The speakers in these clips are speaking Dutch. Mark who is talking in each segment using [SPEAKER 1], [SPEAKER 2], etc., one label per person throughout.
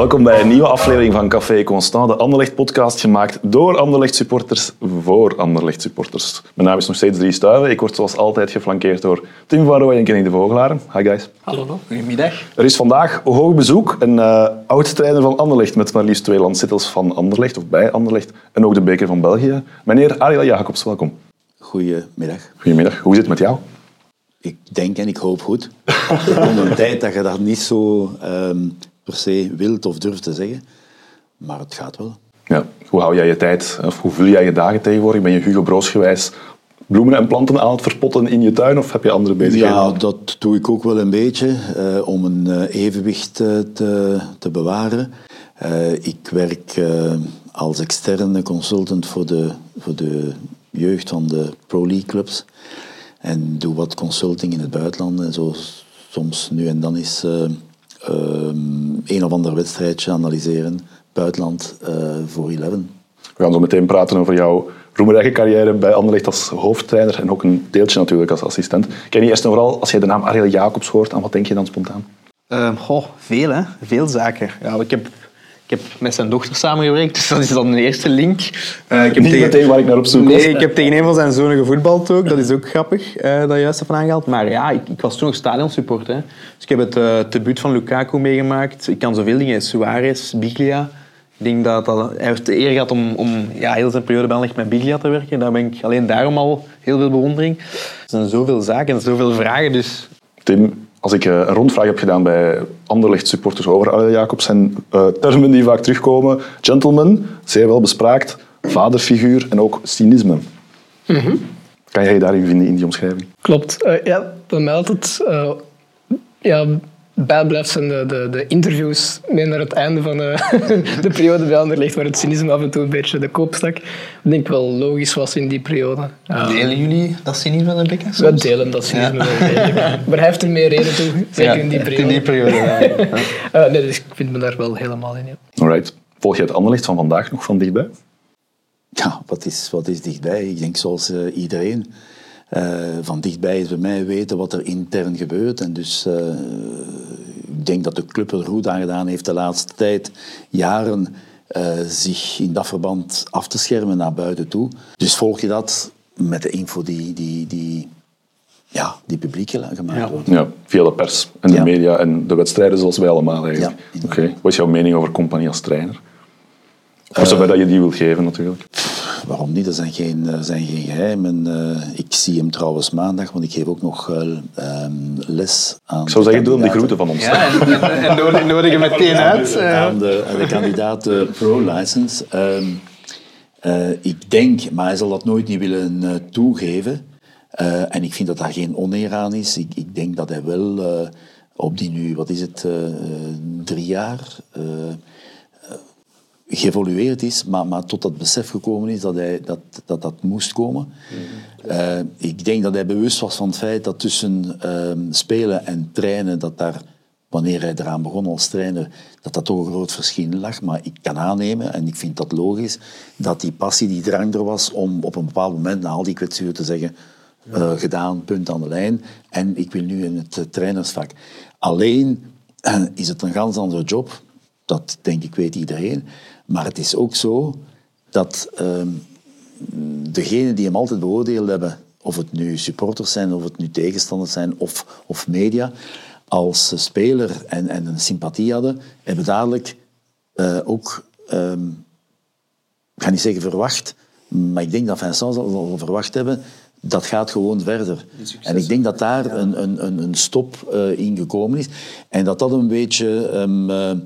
[SPEAKER 1] Welkom bij een nieuwe aflevering van Café Constant, de Anderlecht-podcast gemaakt door Anderlecht-supporters voor Anderlecht-supporters. Mijn naam is nog steeds Dries Stuiven. Ik word zoals altijd geflankeerd door Tim van Rooij en Kenny de Vogelaren. Hi guys.
[SPEAKER 2] Hallo, goedemiddag.
[SPEAKER 1] Er is vandaag hoog bezoek. Een uh, oud-trainer van Anderlecht met maar liefst twee landzittels van Anderlecht, of bij Anderlecht, en ook de beker van België. Meneer Ariel Jacobs, welkom.
[SPEAKER 3] Goedemiddag.
[SPEAKER 1] Goedemiddag. Hoe is het met jou?
[SPEAKER 3] Ik denk en ik hoop goed. Er komt een tijd dat je dat niet zo um, per se wilt of durft te zeggen. Maar het gaat wel.
[SPEAKER 1] Ja. Hoe hou jij je tijd, of hoe vul jij je dagen tegenwoordig? Ben je Hugo Broos gewijs bloemen en planten aan het verpotten in je tuin of heb je andere bezigheden?
[SPEAKER 3] Ja, dat doe ik ook wel een beetje uh, om een uh, evenwicht uh, te, te bewaren. ik werk als externe consultant voor de, voor de jeugd van de Pro League clubs. En doe wat consulting in het buitenland. En zo soms nu en dan is uh, een of ander wedstrijdje analyseren. Buitenland uh, voor Eleven.
[SPEAKER 1] We gaan zo meteen praten over jouw roemrijke carrière bij Anderlecht als hoofdtrainer en ook een deeltje natuurlijk als assistent. Ken je eerst en vooral, als je de naam Ariel Jacobs hoort, aan wat denk je dan spontaan?
[SPEAKER 2] Uh, goh, veel hè. Veel zaken. Ja, ik heb ik heb met zijn dochter samengewerkt, dus dat is dan de eerste link.
[SPEAKER 1] Uh, ik heb Niet tegen... meteen waar ik naar op zoek
[SPEAKER 2] was. Nee, ik heb tegen een van zijn zonen gevoetbald ook. Dat is ook grappig, uh, dat juist even aangehaald. Maar ja, ik, ik was toen nog stadionsupport. Hè. Dus ik heb het uh, debuut van Lukaku meegemaakt. Ik kan zoveel dingen. Suarez, Biglia. Ik denk dat, dat hij heeft de eer gehad om, om ja, heel zijn periode bij met Biglia te werken. Daar ben ik alleen daarom al heel veel bewondering. Er zijn zoveel zaken en zoveel vragen. Dus...
[SPEAKER 1] Tim, als ik eh, een rondvraag heb gedaan bij Anderlecht supporters over Arjen Jacobs, zijn uh, termen die vaak terugkomen. Gentleman, zeer wel bespraakt, vaderfiguur en ook cynisme. Mm Kan jij je daarin vinden in die omschrijving?
[SPEAKER 4] Klopt. Uh, ja, bij mij altijd ja, bijblijft zijn de, de, de, interviews mee naar het einde van de, de periode bij Anderlecht, waar het cynisme af en toe een beetje de kop stak. Ik denk wel logisch was in die periode.
[SPEAKER 2] Delen jullie dat cynisme een beetje?
[SPEAKER 4] We delen dat cynisme ja. wel Maar hij heeft er meer reden toe, zeker in die periode.
[SPEAKER 2] In die periode,
[SPEAKER 4] uh, nee, dus ik vind me daar wel helemaal in. Ja.
[SPEAKER 1] Alright. Volg je het Anderlecht van vandaag nog van dichtbij?
[SPEAKER 3] Ja, wat is, wat is dichtbij? Ik denk zoals uh, iedereen. Uh, van dichtbij is bij mij weten wat er intern gebeurt. En dus uh, ik denk dat de club er goed aan gedaan heeft de laatste tijd, jaren, uh, zich in dat verband af te schermen naar buiten toe. Dus volg je dat met de info die, die, die, ja, die publiek gemaakt
[SPEAKER 1] ja.
[SPEAKER 3] wordt.
[SPEAKER 1] Ja, via de pers en de ja. media en de wedstrijden zoals wij allemaal eigenlijk.
[SPEAKER 3] Ja,
[SPEAKER 1] Oké, okay. Wat is jouw mening over compagnie als trainer? Voor zover dat je die wilt geven natuurlijk.
[SPEAKER 3] Waarom niet? Dat zijn geen, zijn geen geheimen. Uh, ik zie hem trouwens maandag, want ik geef ook nog uh, um, les aan.
[SPEAKER 1] Ik zou zeggen, doe hem de groeten van ons.
[SPEAKER 2] Ja, en, en, en nodig, nodig je meteen uit.
[SPEAKER 3] Aan de, aan de kandidaat uh, pro-license. Um, ik denk, maar hij zal dat nooit niet willen toegeven. en ik vind dat daar geen oneer aan is. Ik, ik denk dat hij wel op die nu, wat is het, drie jaar geëvolueerd is, maar, maar tot dat besef gekomen is dat hij, dat, dat, dat moest komen. uh, ik denk dat hij bewust was van het feit dat tussen uh, spelen en trainen, dat daar, wanneer hij eraan begon als trainer, dat dat toch een groot verschil lag. Maar ik kan aannemen, en ik vind dat logisch, dat die passie, die drang er was om op een bepaald moment na al die kwetsuren te zeggen, uh, gedaan, punt aan de lijn, en ik wil nu in het trainersvak. Alleen is het een ganz andere job, dat denk ik weet iedereen. Maar het is ook zo dat uh, degenen die hem altijd beoordeeld hebben, of het nu supporters zijn, of het nu tegenstanders zijn, of, of media, als speler en, en een sympathie hadden, hebben dadelijk uh, ook, um, ik ga niet zeggen verwacht, maar ik denk dat Vincent zal verwacht hebben, dat gaat gewoon verder. En ik denk dat daar een, een, een stop uh, in gekomen is. En dat dat een beetje... Um, uh, uh,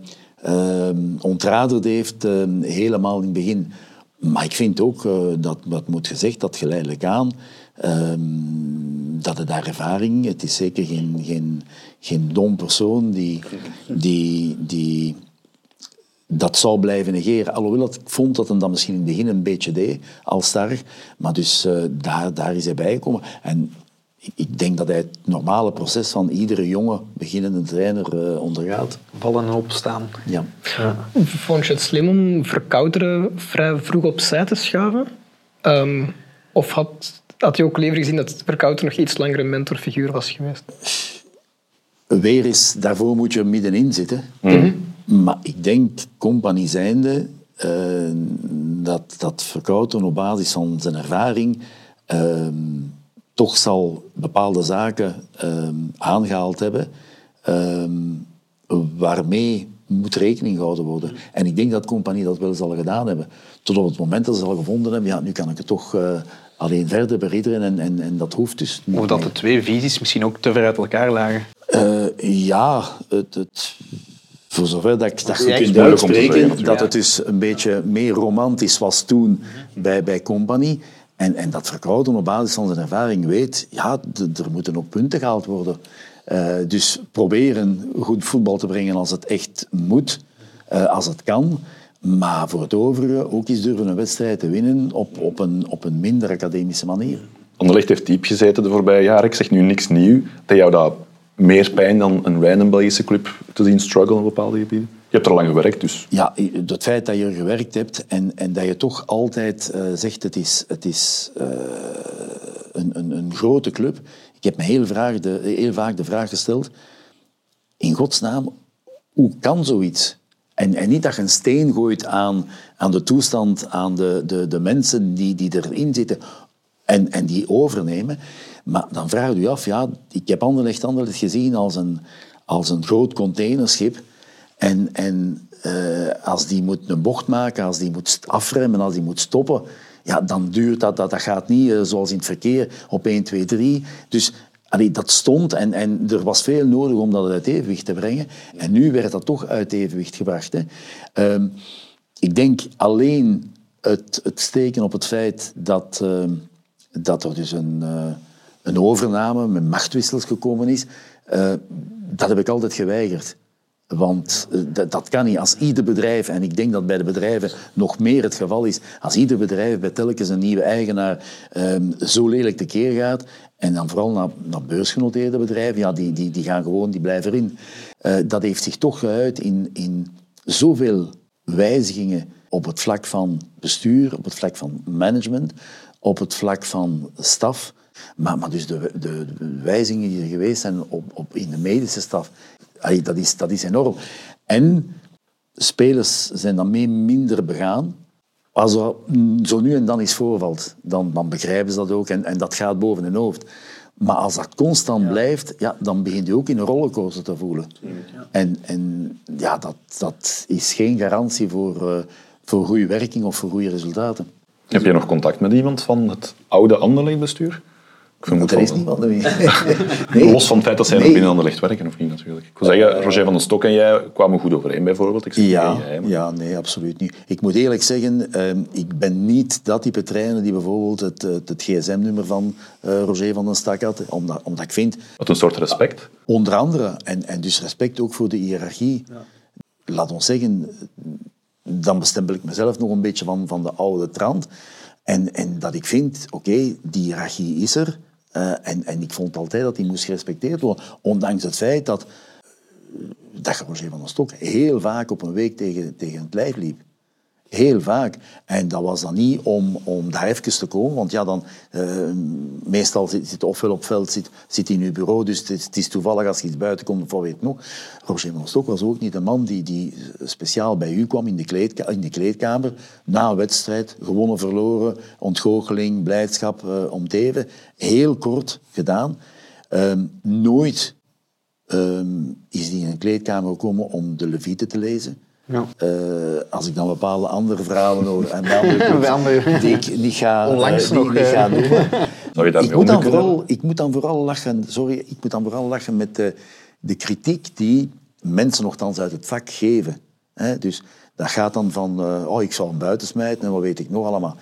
[SPEAKER 3] ontraderd heeft uh, helemaal in het begin. Maar ik vind ook, uh, dat, dat moet gezegd, dat geleidelijk aan, ehm, dat het daar ervaring, het is zeker geen, geen, geen dom persoon die, die, die dat zou blijven negeren. Alhoewel dat, ik vond dat hij dat misschien in het begin een beetje deed, als. Maar dus uh, daar, daar is hij bijgekomen. En ik denk dat hij het normale proces van iedere jonge beginnende trainer uh, ondergaat.
[SPEAKER 2] Vallen en opstaan.
[SPEAKER 3] Ja.
[SPEAKER 4] ja. Vond je het slim om Verkouteren vrij vroeg opzij te schuiven? Um, of had, had je ook liever gezien dat Verkouteren nog iets langer een mentorfiguur was geweest?
[SPEAKER 3] Weer is, daarvoor moet je middenin zitten.
[SPEAKER 4] Mm -hmm.
[SPEAKER 3] Maar ik denk, compagnie zijnde, uh, dat, dat Verkouten op basis van zijn ervaring uh, toch zal bepaalde zaken uh, aangehaald hebben waarmee moet rekening gehouden worden. En ik denk dat compagnie dat wel zal gedaan hebben. Tot op het moment dat ze al gevonden hebben, ja, nu kan ik het toch uh, alleen verder beridderen en, en, en, dat hoeft dus
[SPEAKER 2] niet. Of dat de twee visies misschien ook te ver uit elkaar lagen?
[SPEAKER 3] Uh, ja, het, het, voor zover dat ik dat goed kunt uitspreken, dat het dus een beetje meer romantisch was toen bij, bij Company. En, en dat Verkouden op basis van zijn ervaring weet, ja, er moeten ook punten gehaald worden. Uh, dus proberen goed voetbal te brengen als het echt moet, uh, als het kan. Maar voor het overige ook eens durven een wedstrijd te winnen op, op, een, op een minder academische manier.
[SPEAKER 1] Anderlecht heeft diep gezeten de voorbije jaren. Ik zeg nu niks nieuw. Dat jou dat meer pijn dan een random Belgische club te zien struggelen op bepaalde gebieden? Hebt er lang gewerkt, dus.
[SPEAKER 3] Ja, het feit dat je er gewerkt hebt en, en dat je toch altijd uh, zegt het is, het is uh, een, een, een grote club. Ik heb me heel, vraag de, heel vaak de vraag gesteld, in godsnaam, hoe kan zoiets? En, en niet dat je een steen gooit aan, aan de toestand, aan de, de, de mensen die, die erin zitten en, en die overnemen. Maar dan vraag je je af, ja, ik heb Anderlecht Anderlecht gezien als een, als een groot containerschip. En, en uh, als die moet een bocht maken, als die moet afremmen, als die moet stoppen, ja, dan duurt dat, dat, dat gaat niet uh, zoals in het verkeer op 1, 2, 3. Dus dat stond en, en er was veel nodig om dat uit evenwicht te brengen. En nu werd dat toch uit evenwicht gebracht. Hè. Uh, ik denk alleen het, het steken op het feit dat, uh, dat er dus een, uh, een overname met machtwissels gekomen is, dat heb ik altijd geweigerd. Want eh, dat kan niet. Als ieder bedrijf, en ik denk dat bij de bedrijven nog meer het geval is, als ieder bedrijf bij telkens een nieuwe eigenaar um, zo lelijk tekeer gaat, en dan vooral naar, naar beursgenoteerde bedrijven, ja, die, die, die gaan gewoon, die blijven erin. Uh, dat heeft zich toch geuit in, in zoveel wijzigingen op het vlak van bestuur, op het vlak van management, op het vlak van staf. Maar, maar dus de, de, de wijzigingen die er geweest zijn op, op, in de medische staf, Allee, dat, is, dat is enorm. En spelers zijn dan mee minder begaan. Als er zo nu en dan iets voorvalt, dan, dan begrijpen ze dat ook en, en dat gaat boven hun hoofd. Maar als dat constant blijft, ja, dan begint je ook in een rollercoaster te voelen. Ja. En, en ja, dat, dat is geen garantie voor, uh, voor goede werking of voor goede resultaten.
[SPEAKER 1] Heb je nog contact met iemand van het oude Anderlecht-bestuur?
[SPEAKER 3] Vermoed er is niemand
[SPEAKER 1] nee. Los van het feit dat zij nee. nog binnen licht werken, of niet natuurlijk. Ik wil zeggen, Roger van den Stok en jij kwamen goed overeen bijvoorbeeld. Ik
[SPEAKER 3] ja, jij, maar... ja, nee, absoluut niet. Ik moet eerlijk zeggen, uh, ik ben niet dat type trainer die bijvoorbeeld het, het, het gsm-nummer van uh, Roger van den Stok had, omdat, omdat ik vind...
[SPEAKER 1] Wat een soort respect?
[SPEAKER 3] Onder andere, en, en dus respect ook voor de hiërarchie. Ja. Laat ons zeggen, dan bestempel ik mezelf nog een beetje van, van de oude trant. En, en dat ik vind, oké, okay, die hiërarchie is er. Uh, en, ik vond altijd dat die moest gerespecteerd worden. Ondanks het feit dat, dat Roger van der Stok heel vaak op een week tegen, tegen het lijf liep. Heel vaak. En dat was dan niet om, om daar even te komen, want ja, dan, uh, meestal zit, zit ofwel op veld, zit, zit in uw bureau, dus het is, het toevallig als iets buiten komt, of weet nog. Roger van Stok was ook niet een man die, die speciaal bij u kwam in de, kleedka in de kleedkamer, na een wedstrijd, gewonnen, verloren, ontgoocheling, blijdschap, uh, om te even. Heel kort gedaan. Um, nooit um, is hij in een kleedkamer gekomen om de Levite te lezen. Ja. Uh, als ik dan bepaalde andere verhalen hoor en andere die ik niet ga,
[SPEAKER 2] Onlangs
[SPEAKER 3] uh,
[SPEAKER 2] nog,
[SPEAKER 3] niet ga.
[SPEAKER 1] Zou je
[SPEAKER 3] ik, moet dan vooral, ik moet dan vooral lachen, sorry, ik moet dan vooral lachen met de, de kritiek die mensen nogthans uit het vak geven. He, dus dat gaat dan van, uh, oh, ik zal hem buiten smijten en wat weet ik nog allemaal.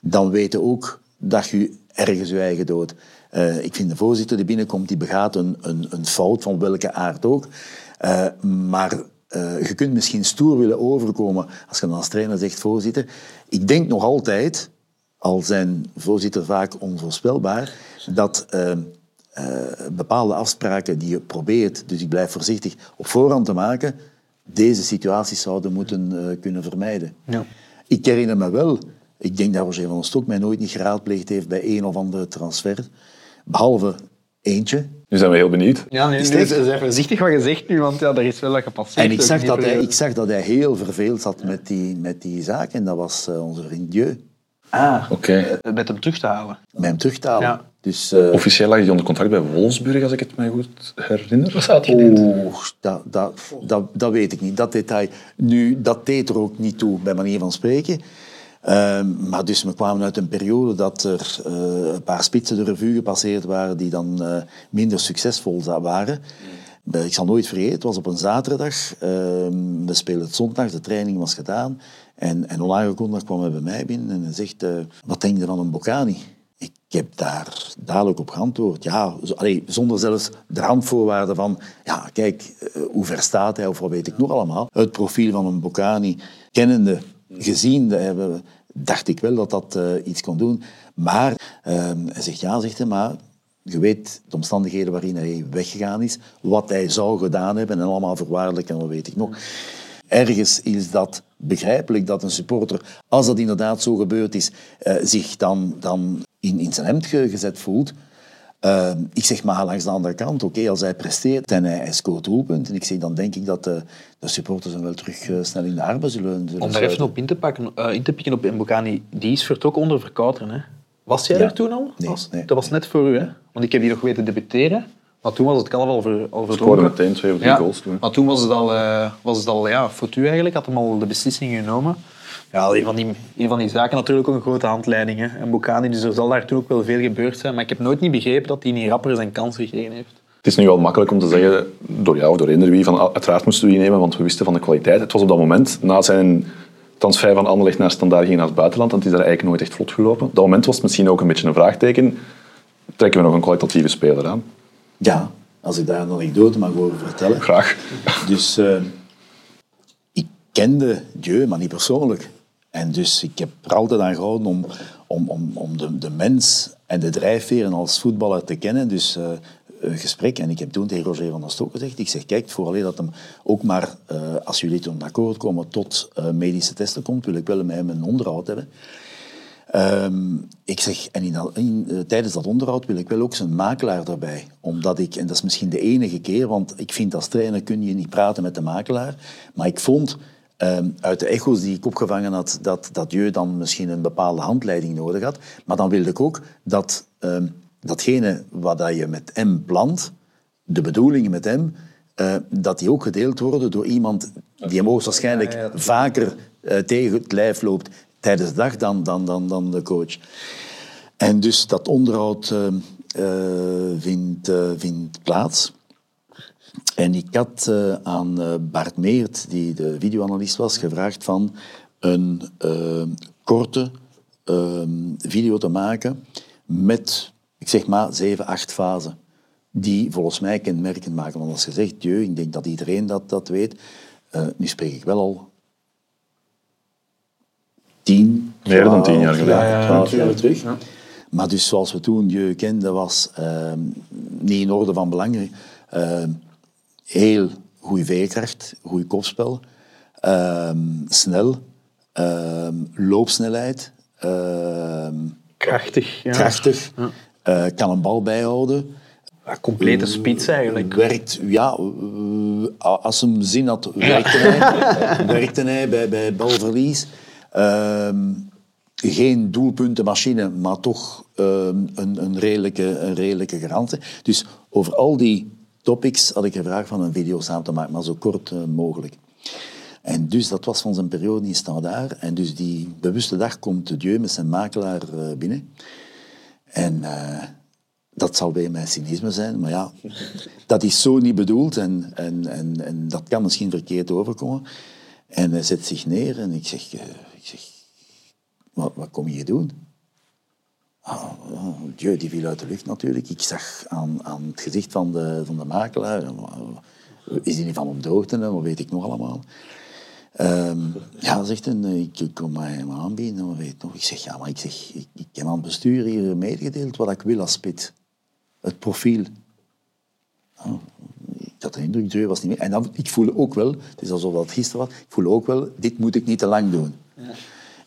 [SPEAKER 3] Dan weten ook dat je ergens je eigen dood. Uh, ik vind de voorzitter die binnenkomt, die begaat een, een, een fout van welke aard ook. Uh, maar je kunt misschien stoer willen overkomen als je dan als trainer zegt, voorzitter. Ik denk nog altijd, al zijn voorzitter vaak onvoorspelbaar, dat uh, uh, bepaalde afspraken die je probeert, dus ik blijf voorzichtig, op voorhand te maken, deze situaties zouden moeten kunnen vermijden. Ja. Ik herinner me wel, ik denk dat Roger van der Stok mij nooit niet geraadpleegd heeft bij een of andere transfer, behalve eentje,
[SPEAKER 1] Nu zijn we heel benieuwd.
[SPEAKER 2] Ja, nee, nu
[SPEAKER 3] het
[SPEAKER 2] is even voorzichtig wat je zegt nu, want ja, er is wel wat gepasseerd.
[SPEAKER 3] En ik zag, dat hij, ik zag dat hij heel verveeld zat met die, met die zaak. En dat was eh, onze vriend Dieu.
[SPEAKER 2] Ah,
[SPEAKER 1] Oké.
[SPEAKER 2] met hem terug te halen.
[SPEAKER 3] Met hem terug te halen.
[SPEAKER 2] Ja.
[SPEAKER 3] Dus, eh,
[SPEAKER 1] Officieel lag hij onder contract bij Wolfsburg, als ik het mij goed herinner.
[SPEAKER 4] Wat staat hier?
[SPEAKER 3] Oeh, dat, dat, dat, dat weet ik niet. Dat detail. Nu, dat deed er ook niet toe, bij manier van spreken. Ehm, maar dus we kwamen uit een periode dat er eh, een paar spitsen de revue gepasseerd waren die dan eh, minder succesvol waren. Eh, Ik zal nooit vergeten, het was op een zaterdag. Ehm, we speelden het zondag, de training was gedaan. En, en onaangekondigd kwam hij bij mij binnen en hij zegt, wat denk je van een Bocani? Ik heb daar dadelijk op geantwoord. Ja, zo- allee, zonder zelfs de randvoorwaarden van... Ja, kijk, hoe ver staat hij of wat weet ik nog allemaal. Het profiel van een Bocani, kennende, gezien, dat hebben, dacht ik wel dat dat eh, iets kon doen. Maar ehm, hij zegt ja, zegt hij, maar je weet de omstandigheden waarin hij weggegaan is, wat hij zou gedaan hebben en allemaal voorwaardelijk en wat weet ik nog. Ergens is dat begrijpelijk dat een supporter, als dat inderdaad zo gebeurd is, eh, zich dan, dan in, in zijn hemd ge- gezet voelt. Eh, ik zeg maar langs de andere kant, oké, als hij presteert en hij, hij scoort doelpunten, ik zeg, dan denk ik dat de, de supporters hem wel terug eh, snel in de armen zullen, zullen
[SPEAKER 2] Om daar even op in te, pakken, eh, in te pikken op Mbokani, die is vertrokken onder Verkouteren. Hè? Was jij
[SPEAKER 3] Ja.
[SPEAKER 2] er toen al?
[SPEAKER 3] Nee,
[SPEAKER 2] Was-
[SPEAKER 3] nee.
[SPEAKER 2] Dat was net voor u, hè? Want ik heb die nog weten debuteren. Maar toen was het kalf al, ver, al verdronken.
[SPEAKER 1] meteen twee of drie
[SPEAKER 2] Ja,
[SPEAKER 1] goals toen.
[SPEAKER 2] maar toen was het al, eh was het al ja, voor u eigenlijk, had hem al de beslissing genomen. Ja, een van die, een van die zaken natuurlijk ook een grote handleiding. Hè. En Bocani, dus er zal daar toen ook wel veel gebeurd zijn. Maar ik heb nooit niet begrepen dat hij niet rapper zijn kans gekregen heeft.
[SPEAKER 1] Het is nu wel makkelijk om te zeggen, door jou of door eender wie, van ah, uiteraard moesten we die nemen, want we wisten van de kwaliteit. Het was op dat moment, na zijn transfer van Anderlecht naar Standaard ging naar het buitenland, en het is daar eigenlijk nooit echt vlot gelopen. Op dat moment was het misschien ook een beetje een vraagteken. Trekken we nog een kwalitatieve speler aan?
[SPEAKER 3] Ja, als ik daar een anekdote mag over vertellen.
[SPEAKER 1] Graag.
[SPEAKER 3] Dus eh, ik kende Dieu, maar niet persoonlijk. En dus ik heb er altijd aan gehouden om, om, om, om de, de mens en de drijfveren als voetballer te kennen. Dus eh, een gesprek. En ik heb toen tegen Roger van der Stok gezegd, ik zeg, kijk, vooral dat hem ook maar, eh, als jullie tot een akkoord komen, tot eh, medische testen komt, wil ik wel met een onderhoud hebben. Ehm, ik zeg, en in, in, tijdens dat onderhoud wil ik wel ook zijn makelaar daarbij. Omdat ik, en dat is misschien de enige keer, want ik vind als trainer kun je niet praten met de makelaar. Maar ik vond ehm, uit de echo's die ik opgevangen had, dat, dat Jeu dan misschien een bepaalde handleiding nodig had. Maar dan wilde ik ook dat ehm, datgene wat dat je met hem plant, de bedoelingen met hem, eh, dat die ook gedeeld worden door iemand die hem hoogstwaarschijnlijk vaker eh, tegen het lijf loopt tijdens de dag dan, dan, dan, dan de coach. En dus dat onderhoud eh, eh, vindt, vindt plaats. En ik had eh, aan eh, Bart Meert, die de videoanalist was, gevraagd van een eh, korte eh, video te maken met, ik zeg maar, zeven, acht fasen. Die volgens mij kenmerkend maken. Want als je zegt, Dieu, ik denk dat iedereen dat, dat weet. Eh, nu spreek ik wel al tien,
[SPEAKER 1] Meer dan tien jaar geleden.
[SPEAKER 2] Ja, ja,
[SPEAKER 3] twaalf
[SPEAKER 2] ja.
[SPEAKER 3] jaar terug. Maar dus zoals we toen Dieu kenden, was ehm, niet in orde van belang. Heel goede veerkracht, goed kopspel, ehm, snel, ehm, loopsnelheid, ehm,
[SPEAKER 2] Krachtig. Ja.
[SPEAKER 3] krachtig, eh, kan een bal bijhouden.
[SPEAKER 2] Ja, complete spits eigenlijk.
[SPEAKER 3] Werkt, ja, eh, als hem zin had, werkte hij, werkte hij bij, bij balverlies. Ehm, geen doelpuntenmachine, maar toch ehm, een, een, redelijke, een redelijke garante. Dus over al die topics had ik gevraagd van een video samen te maken, maar zo kort eh, mogelijk. En dus dat was van zijn periode in Standaard. En dus die bewuste dag komt de Dieu met zijn makelaar eh, binnen. En eh, dat zal bij mijn cynisme zijn, maar ja, dat is zo niet bedoeld en, en, en, en dat kan misschien verkeerd overkomen. En hij zet zich neer en ik zeg, ik zeg wat, wat kom je hier doen? Ah, oh, Dieu, die viel uit de lucht natuurlijk. Ik zag aan, aan het gezicht van de, van de makelaar, eh, is hij niet van hè? wat weet ik nog allemaal. Ehm, ja, zegt hij, eh, ik, ik kom mij hem aanbieden, wat weet ik nog. Ik zeg, ja, maar ik, zeg, ik, ik heb aan het bestuur hier meegedeeld wat ik wil als spit. Het profiel. Ah, ik had de indruk, Dieu was niet meer. En dan, ik voelde ook wel, het is alsof dat gisteren was, ik voelde ook wel, dit moet ik niet te lang doen.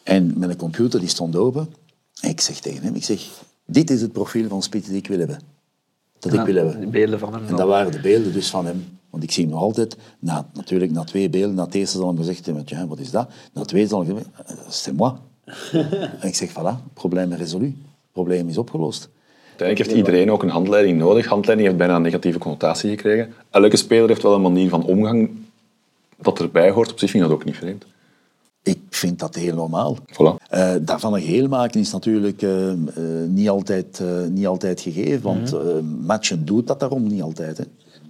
[SPEAKER 3] En mijn computer die stond open. Ik zeg tegen hem, ik zeg, dit is het profiel van spits die ik wil hebben. dat ik wil hebben.
[SPEAKER 2] die beelden van hem
[SPEAKER 3] En dat waren de beelden dus van hem. Want ik zie hem nog altijd, na, natuurlijk na twee beelden, na het eerste zal hem gezegd hebben, ja, wat is dat? Na het tweede zal hij zeggen, "Eh, c'est moi. en ik zeg, voilà, probleem is resolu. probleem is opgelost.
[SPEAKER 1] Uiteindelijk heeft iedereen ook een handleiding nodig. Handleiding heeft bijna een negatieve connotatie gekregen. Elke speler heeft wel een manier van omgang dat erbij hoort. Op zich vind ik dat ook niet vreemd.
[SPEAKER 3] Ik vind dat heel normaal.
[SPEAKER 1] Voilà.
[SPEAKER 3] Eh, daarvan een geheel maken is natuurlijk eh, eh, niet, altijd, niet altijd gegeven, want eh, matchen doet dat daarom niet altijd. Hè.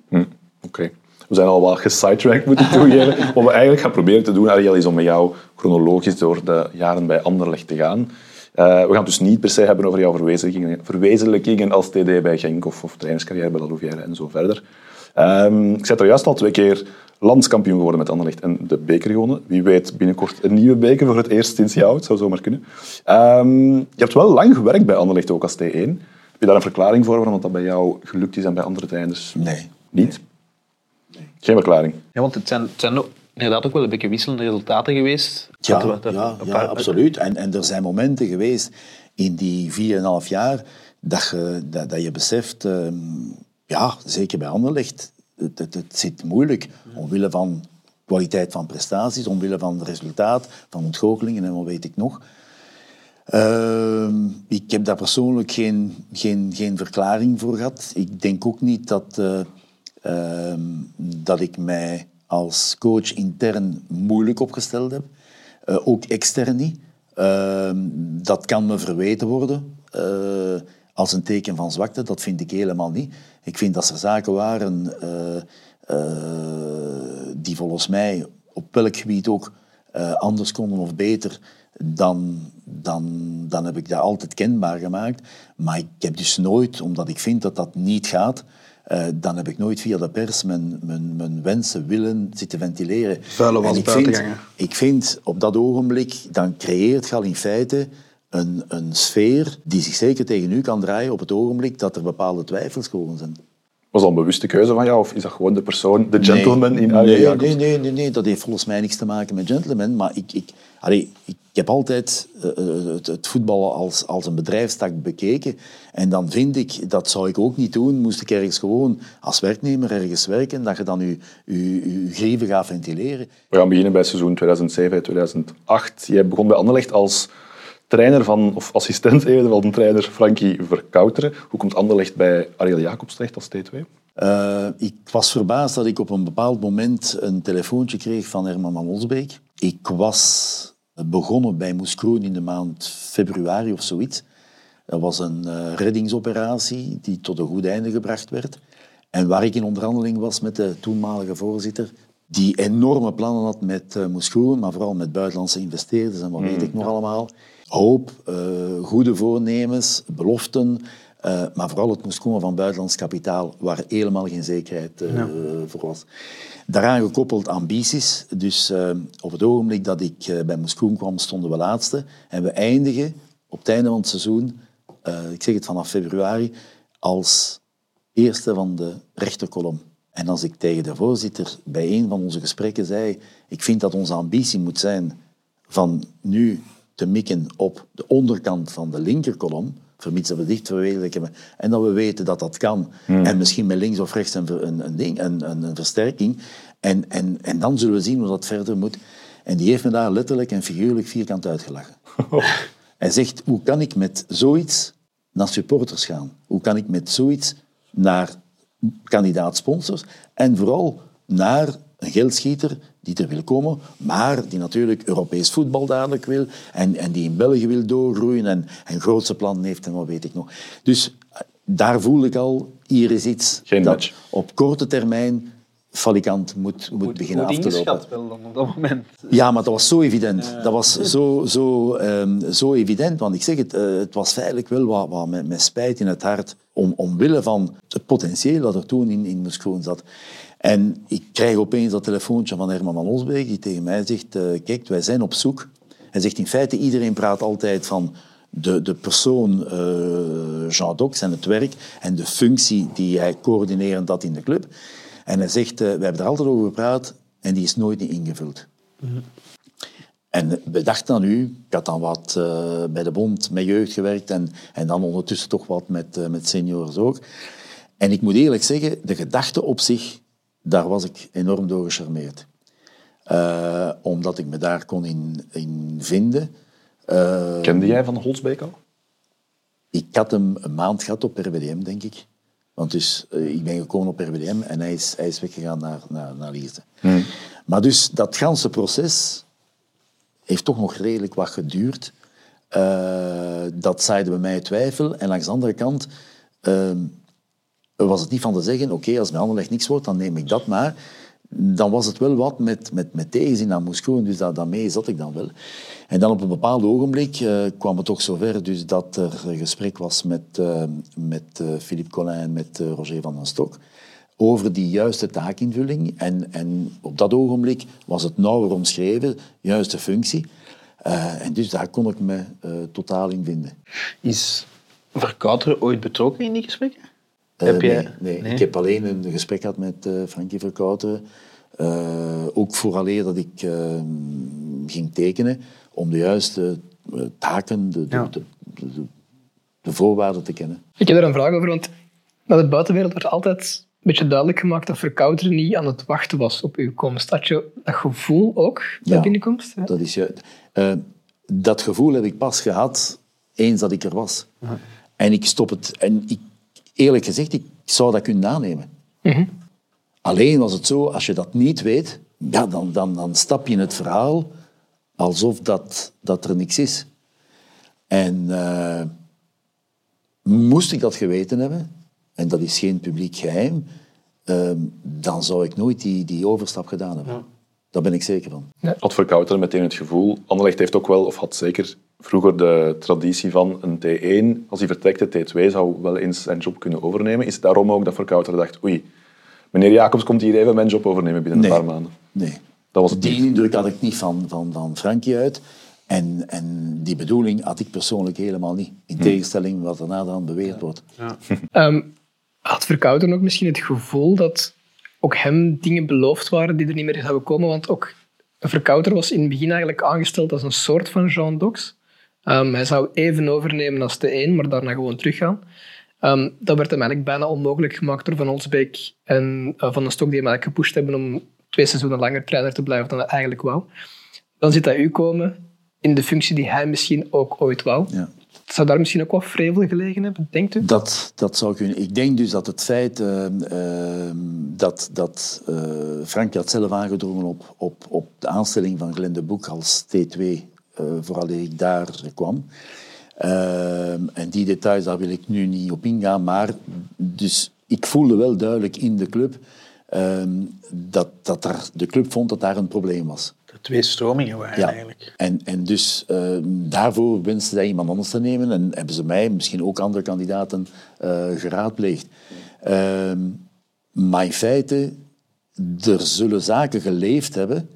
[SPEAKER 1] Hm, Oké. We zijn al wat gesidetracked, moet ik toegeven. Wat we eigenlijk gaan proberen te doen, Ariel, is om met jou chronologisch door de jaren bij Anderlecht te gaan. We gaan het dus niet per se hebben over jouw verwezenlijkingen, verwezenlijkingen als TD bij Genk of, of trainerscarrière bij La Louvière en zo verder. Ehm, ik zei er juist al twee keer landskampioen geworden met Anderlecht en de beker gewonnen. Wie weet binnenkort een nieuwe beker voor het eerst sinds jou. Het zou zomaar kunnen. Ehm, je hebt wel lang gewerkt bij Anderlecht, ook als T1. Heb je daar een verklaring voor waarom dat bij jou gelukt is en bij andere trainers
[SPEAKER 3] Nee.
[SPEAKER 1] niet? Geen verklaring.
[SPEAKER 2] Ja, want het zijn, het zijn ook, inderdaad ook wel een beetje wisselende resultaten geweest.
[SPEAKER 3] Ja, ja,
[SPEAKER 2] een
[SPEAKER 3] ja
[SPEAKER 2] paar-
[SPEAKER 3] absoluut. En, en er zijn momenten geweest in die 4,5 jaar dat je, dat, dat je beseft, ehm, ja, zeker bij Anderlecht, het, het, het zit moeilijk omwille van kwaliteit van prestaties, omwille van resultaat, van ontgoochelingen en wat weet ik nog. Ehm, ik heb daar persoonlijk geen, geen, geen verklaring voor gehad. Ik denk ook niet dat, eh, ehm, dat ik mij als coach intern moeilijk opgesteld heb. Eh, ook extern niet. Ehm, dat kan me verweten worden eh, als een teken van zwakte. Dat vind ik helemaal niet. Ik vind dat er zaken waren eh, eh, die volgens mij op welk gebied ook eh, anders konden of beter, dan, dan, dan heb ik dat altijd kenbaar gemaakt. Maar ik heb dus nooit, omdat ik vind dat dat niet gaat, dan heb ik nooit via de pers mijn, mijn, mijn wensen, willen zitten ventileren.
[SPEAKER 2] Vuile was
[SPEAKER 3] ik vind, ik vind op dat ogenblik, dan creëert je al in feite een, een sfeer die zich zeker tegen u kan draaien op het ogenblik dat er bepaalde twijfels gewoon zijn.
[SPEAKER 1] Was dat een bewuste keuze van jou of is dat gewoon de persoon, de gentleman
[SPEAKER 3] nee,
[SPEAKER 1] in
[SPEAKER 3] nee,
[SPEAKER 1] Jacobs?
[SPEAKER 3] nee, nee, nee, nee, dat heeft volgens mij niks te maken met gentleman. Maar ik, ik, allee, ik heb altijd eh, eh, het, het voetbal als, als een bedrijfstak bekeken. En dan vind ik, dat zou ik ook niet doen, moest ik ergens gewoon als werknemer ergens werken, dat je dan je, je, je grieven gaat ventileren.
[SPEAKER 1] We gaan beginnen bij seizoen 2007-2008. Jij begon bij Anderlecht als trainer van, of assistent eerder van trainer Frankie Verkouteren. Hoe komt Anderlecht bij Ariel Jacobs terecht als T2?
[SPEAKER 3] Eh, ik was verbaasd dat ik op een bepaald moment een telefoontje kreeg van Herman van Olsbeek. Ik was begonnen bij Moeskroen in de maand februari of zoiets. Dat was een eh, reddingsoperatie die tot een goed einde gebracht werd. En waar ik in onderhandeling was met de toenmalige voorzitter, die enorme plannen had met uh, Moeskroen, maar vooral met buitenlandse investeerders en wat weet ik nog allemaal. Hoop, eh, goede voornemens, beloften, uh, maar vooral het moest komen van buitenlands kapitaal, waar helemaal geen zekerheid uh, ja. voor was. Daaraan gekoppeld ambities. Dus uh, op het ogenblik dat ik bij Moeskroen kwam, stonden we laatste. En we eindigen op het einde van het seizoen, ik zeg het vanaf februari, als eerste van de rechterkolom. En als ik tegen de voorzitter bij een van onze gesprekken zei, ik vind dat onze ambitie moet zijn van nu te mikken op de onderkant van de linkerkolom, vermits dat we dicht verwezenlijken hebben en dat we weten dat dat kan. Hmm. En misschien met links of rechts een, een, een, ding, een, een, een versterking. En, en, en dan zullen we zien hoe dat verder moet. En die heeft me daar letterlijk en figuurlijk vierkant uitgelachen. Hij zegt, hoe kan ik met zoiets naar supporters gaan? Hoe kan ik met zoiets naar kandidaat-sponsors en vooral naar een geldschieter die er wil komen, maar die natuurlijk Europees voetbal dadelijk wil en, en die in België wil doorgroeien en, en grootse plannen heeft en wat weet ik nog. Dus daar voel ik al, hier is iets
[SPEAKER 1] Geen
[SPEAKER 3] dat
[SPEAKER 1] match.
[SPEAKER 3] op korte termijn falikant moet, moet beginnen af te lopen.
[SPEAKER 2] wel dan op dat moment.
[SPEAKER 3] Ja, maar dat was zo evident. Dat was zo, zo, um, zo evident. Want ik zeg het, uh, het was feitelijk wel wat, wat met, met, spijt in het hart. Om, omwille van het potentieel dat er toen in, in Moeskroen zat. En ik krijg opeens dat telefoontje van Herman van Osbeek die tegen mij zegt, uh, kijk, wij zijn op zoek. Hij zegt in feite, iedereen praat altijd van de, de persoon uh, Jean Dox en het werk en de functie die hij coördinerend had in de club. En hij zegt, uh, we hebben er altijd over gepraat en die is nooit niet ingevuld. Mm-hmm. En we dachten aan u, ik had dan wat uh, bij de bond met jeugd gewerkt en, en dan ondertussen toch wat met, uh, met seniors ook. En ik moet eerlijk zeggen, de gedachte op zich, daar was ik enorm door gecharmeerd. Eh, omdat ik me daar kon in, in vinden. Uh,
[SPEAKER 1] Kende jij Van Holsbeek al?
[SPEAKER 3] Ik had hem een maand gehad op RWDM, denk ik. Want dus, uh, ik ben gekomen op RWDM en hij is, hij is weggegaan naar, naar, naar Lierte. Hmm. Maar dus dat ganse proces heeft toch nog redelijk wat geduurd. Dat zaaide bij mij twijfel. En langs de andere kant uh, was het niet van te zeggen, oké, als mijn Anderlecht niks wordt, dan neem ik dat maar. Dan was het wel wat met, met, met tegenzin aan moest dus dat, daarmee zat ik dan wel. En dan op een bepaald ogenblik uh, kwam het toch zover dus dat er gesprek was met, uh, met Philippe Collin en met Roger van den Stok over die juiste taakinvulling. En, en op dat ogenblik was het nauwer omschreven, juiste functie. En dus daar kon ik me totaal in vinden.
[SPEAKER 2] Is Verkouteren ooit betrokken in die gesprekken?
[SPEAKER 3] Uh, heb nee, jij... nee. nee, ik heb alleen een gesprek gehad met Frankie Verkouteren. ook vooraleer dat ik ehm, ging tekenen, om de juiste taken, de, ja. de, de, de, voorwaarden te kennen.
[SPEAKER 4] Ik heb er een vraag over, want naar de buitenwereld wordt altijd een beetje duidelijk gemaakt dat Verkouteren niet aan het wachten was op uw komst. Had je dat gevoel ook bij
[SPEAKER 3] ja,
[SPEAKER 4] binnenkomst?
[SPEAKER 3] Ja? Dat is juist. Uh, dat gevoel heb ik pas gehad eens dat ik er was. Uh -huh. En ik stop het. En ik, eerlijk gezegd, ik zou dat kunnen aannemen. -huh. Alleen was het zo, als je dat niet weet, ja, dan, dan, dan stap je in het verhaal alsof dat, dat er niks is. En uh, moest ik dat geweten hebben, en dat is geen publiek geheim, uh, dan zou ik nooit die, die overstap gedaan hebben. Ja. Daar ben ik zeker van.
[SPEAKER 1] Ja. Had Verkouter meteen het gevoel... Anderlecht heeft ook wel, of had zeker vroeger de traditie van een T1. Als hij vertrekt, de T2 zou wel eens zijn job kunnen overnemen. Is het daarom ook dat Verkouter dacht... Oei, meneer Jacobs komt hier even mijn job overnemen binnen
[SPEAKER 3] nee.
[SPEAKER 1] een paar maanden.
[SPEAKER 3] Nee. Dat was het die indruk had ik niet van, van, van Frankie uit. En, en die bedoeling had ik persoonlijk helemaal niet. In hm. tegenstelling wat er naderhand beweerd wordt. Ja.
[SPEAKER 4] um, had Verkouter ook misschien het gevoel dat ook hem dingen beloofd waren die er niet meer zouden komen? Want ook Verkouter was in het begin eigenlijk aangesteld als een soort van Jean Dox. Um, hij zou even overnemen als de één, maar daarna gewoon teruggaan. Um, dat werd hem eigenlijk bijna onmogelijk gemaakt door Van Olsbeek en uh, Van den Stok, die hem eigenlijk gepusht hebben om twee seizoenen langer trainer te blijven dan hij eigenlijk wou. Dan zit hij u komen in de functie die hij misschien ook ooit wou. Ja. Zou daar misschien ook wat vrevel gelegen hebben, denkt u?
[SPEAKER 3] Dat, dat zou kunnen. Ik denk dus dat het feit uh, uh, dat, dat uh, Frank had zelf aangedrongen op, op, op de aanstelling van Glenn de Boek als T2, vooral ik daar kwam. en die details, daar wil ik nu niet op ingaan. Maar dus ik voelde wel duidelijk in de club dat, dat er, de club vond dat daar een probleem was
[SPEAKER 2] twee stromingen waren ja. eigenlijk.
[SPEAKER 3] En, en dus uh, daarvoor wensten zij iemand anders te nemen en hebben ze mij, misschien ook andere kandidaten, uh, geraadpleegd. Maar in feite, er zullen zaken geleefd hebben,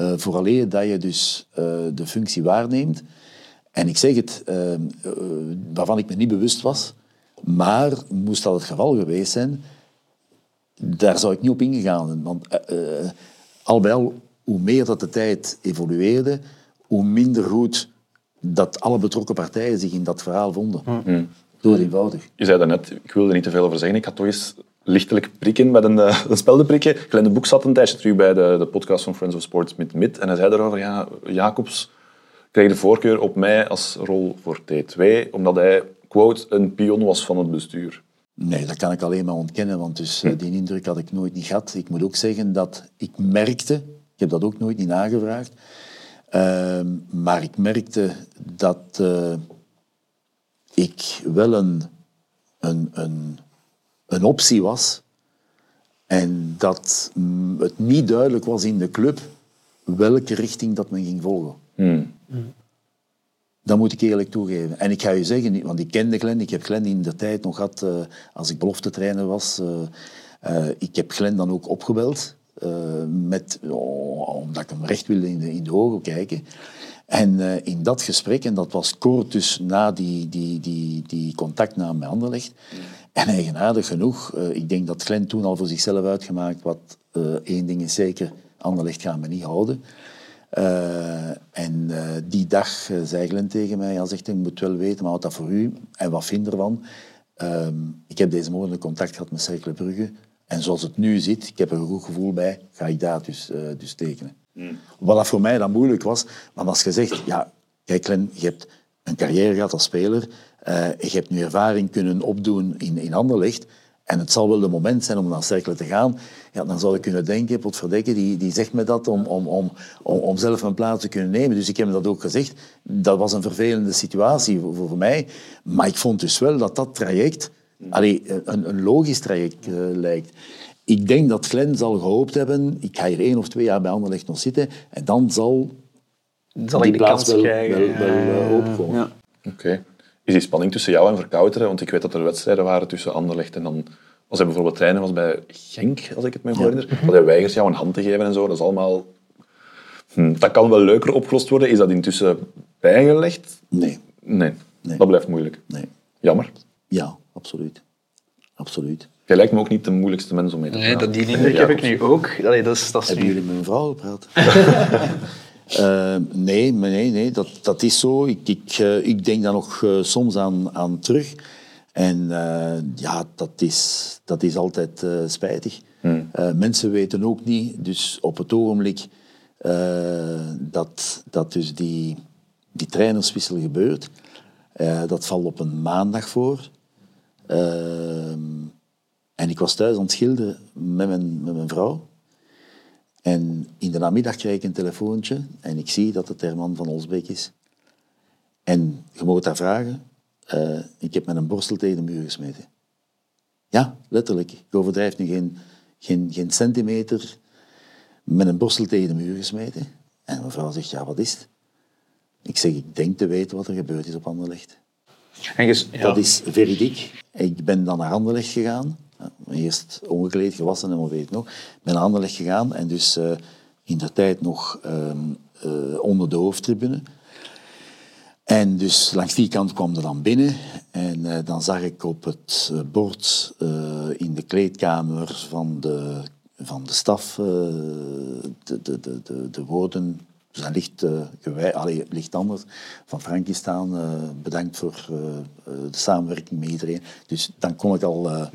[SPEAKER 3] uh, vooraleer dat je dus de functie waarneemt. En ik zeg het, waarvan ik me niet bewust was, maar moest dat het geval geweest zijn, daar zou ik niet op ingegaan. Want al bij al hoe meer dat de tijd evolueerde, hoe minder goed dat alle betrokken partijen zich in dat verhaal vonden. Mm. Door eenvoudig.
[SPEAKER 1] Je zei daarnet, ik wilde er niet te veel over zeggen, ik ga toch eens lichtelijk prikken met een, uh, een speldenprikje. Glenn de Boek zat een tijdje terug bij de, de podcast van Friends of Sports met Mid en hij zei daarover, ja, Jacobs kreeg de voorkeur op mij als rol voor T2, omdat hij, quote, een pion was van het bestuur.
[SPEAKER 3] Nee, dat kan ik alleen maar ontkennen, want dus, hm. die indruk had ik nooit niet gehad. Ik moet ook zeggen dat ik merkte ik heb dat ook nooit niet nagevraagd. Uh, maar ik merkte dat uh, ik wel een, een, een, een optie was. En dat het niet duidelijk was in de club welke richting dat men ging volgen. Hmm. Dat moet ik eerlijk toegeven. En ik ga je zeggen, want ik kende Glenn, ik heb Glenn in de tijd nog gehad uh, als ik beloftetrainer was. Uh, ik heb Glenn dan ook opgebeld. Met, oh, omdat ik hem recht wilde in de, in de ogen kijken. En uh, in dat gesprek, en dat was kort dus na die, die, die, die contactnaam met Anderlecht, en eigenaardig genoeg, uh, ik denk dat Glenn toen al voor zichzelf uitgemaakt, wat één ding is zeker, Anderlecht gaan we niet houden. en die dag zei Glenn tegen mij, hij zegt, ik moet wel weten, maar wat dat voor u, en wat vind je ervan? Ehm, ik heb deze morgen contact gehad met Cercle Brugge. En zoals het nu zit, ik heb er een goed gevoel bij, ga ik daar dus, eh, dus tekenen. Wat dat voor mij dan moeilijk was, want als je zegt, ja, kijk Glenn, je hebt een carrière gehad als speler, eh, je hebt nu ervaring kunnen opdoen in, in Anderlecht, en het zal wel de moment zijn om naar Cercle te gaan, ja, dan zou ik kunnen denken, potverdekke, die, die zegt me dat om, om, om, om, zelf een plaats te kunnen nemen. Dus ik heb dat ook gezegd. Dat was een vervelende situatie voor, voor mij. Maar ik vond dus wel dat dat traject allee, een, een logisch traject eh, lijkt. Ik denk dat Glenn zal gehoopt hebben, ik ga hier één of twee jaar bij Anderlecht nog zitten, en dan zal,
[SPEAKER 2] Zal
[SPEAKER 3] die
[SPEAKER 2] ik de
[SPEAKER 3] plaats
[SPEAKER 2] kans
[SPEAKER 3] wel,
[SPEAKER 2] krijgen?
[SPEAKER 3] wel, wel
[SPEAKER 2] Ja,
[SPEAKER 3] eh,
[SPEAKER 2] ja,
[SPEAKER 3] openkomen.
[SPEAKER 2] ja.
[SPEAKER 1] Oké. Is die spanning tussen jou en Verkouteren? Want ik weet dat er wedstrijden waren tussen Anderlecht en dan... Als hij bijvoorbeeld trainen was bij Genk, als ik het me goed herinner, dat hij weigert jou een hand te geven en zo. Dat is allemaal... Hm, dat kan wel leuker opgelost worden. Is dat intussen bijgelegd?
[SPEAKER 3] Nee,
[SPEAKER 1] Nee,
[SPEAKER 3] Nee.
[SPEAKER 1] dat blijft moeilijk.
[SPEAKER 3] nee.
[SPEAKER 1] Jammer.
[SPEAKER 3] Ja, absoluut. Absoluut.
[SPEAKER 1] Jij lijkt me ook niet de moeilijkste mens om mee te
[SPEAKER 2] Nee,
[SPEAKER 1] praten.
[SPEAKER 2] dat, die indruk heb ik nu ook. Allee, dat is, dat is
[SPEAKER 3] Hebben
[SPEAKER 2] nu...
[SPEAKER 3] jullie met mijn vrouw gepraat? Eh, nee, nee, nee dat, dat is zo. Ik, ik, eh, ik denk daar nog eh, soms aan, aan terug. En eh, ja, dat is, dat is altijd eh, spijtig. Eh, mensen weten ook niet, dus op het ogenblik eh, dat, dat dus die, die trainerswissel gebeurt, eh, dat valt op een maandag voor. En ik was thuis aan het schilderen met mijn, met mijn vrouw. En in de namiddag krijg ik een telefoontje en ik zie dat het Herman van Olsbeek is. En je moet daar vragen. eh, ik heb met een borstel tegen de muur gesmeten. Ja, letterlijk. Ik overdrijf nu geen, geen, geen centimeter. Met een borstel tegen de muur gesmeten. En mijn vrouw zegt, ja, wat is het? Ik zeg, ik denk te weten wat er gebeurd is op Anderlecht.
[SPEAKER 2] En ja.
[SPEAKER 3] Dat is veridiek. Ik ben dan naar Anderlecht gegaan. Eerst ongekleed, gewassen en wat weet ik nog. Ben naar Anderlecht gegaan en dus eh, in de tijd nog ehm, eh, onder de hoofdtribune. En dus langs die kant kwam er dan binnen en eh, dan zag ik op het eh, bord eh, in de kleedkamer van de, van de staf eh, de, de, de, de, de woorden, ze zijn licht, eh, gewij, allee, licht anders, van Frankie staan. eh, bedankt voor eh, de samenwerking met iedereen. Dus dan kon ik al,
[SPEAKER 2] Ja,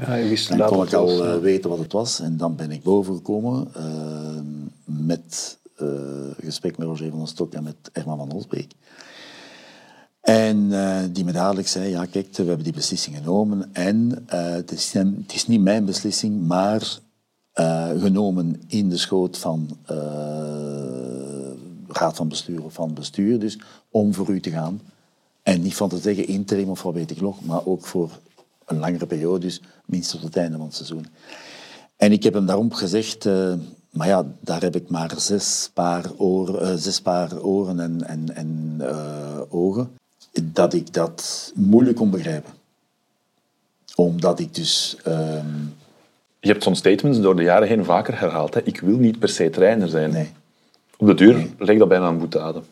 [SPEAKER 3] dan kon ik al
[SPEAKER 2] was,
[SPEAKER 3] weten wat het was. En dan ben ik bovengekomen eh, met gesprek met Roger van den Stok en met Herman van Olsbeek. En die me dadelijk zei, ja kijk, we hebben die beslissing genomen en het, is, het is niet mijn beslissing, maar genomen in de schoot van raad van bestuur of van bestuur, dus om voor u te gaan. En niet van te zeggen interim of wat weet ik nog, maar ook voor een langere periode, dus minstens tot het einde van het seizoen. En ik heb hem daarom gezegd, eh, maar ja, daar heb ik maar zes paar, oor, eh, zes paar oren en, en, en eh, ogen, dat ik dat moeilijk kon begrijpen. Omdat ik dus... ehm,
[SPEAKER 1] Je hebt zo'n statements door de jaren heen vaker herhaald. Hè? Ik wil niet per se trainer zijn.
[SPEAKER 3] nee.
[SPEAKER 1] Op de duur leg dat bijna een boete adem.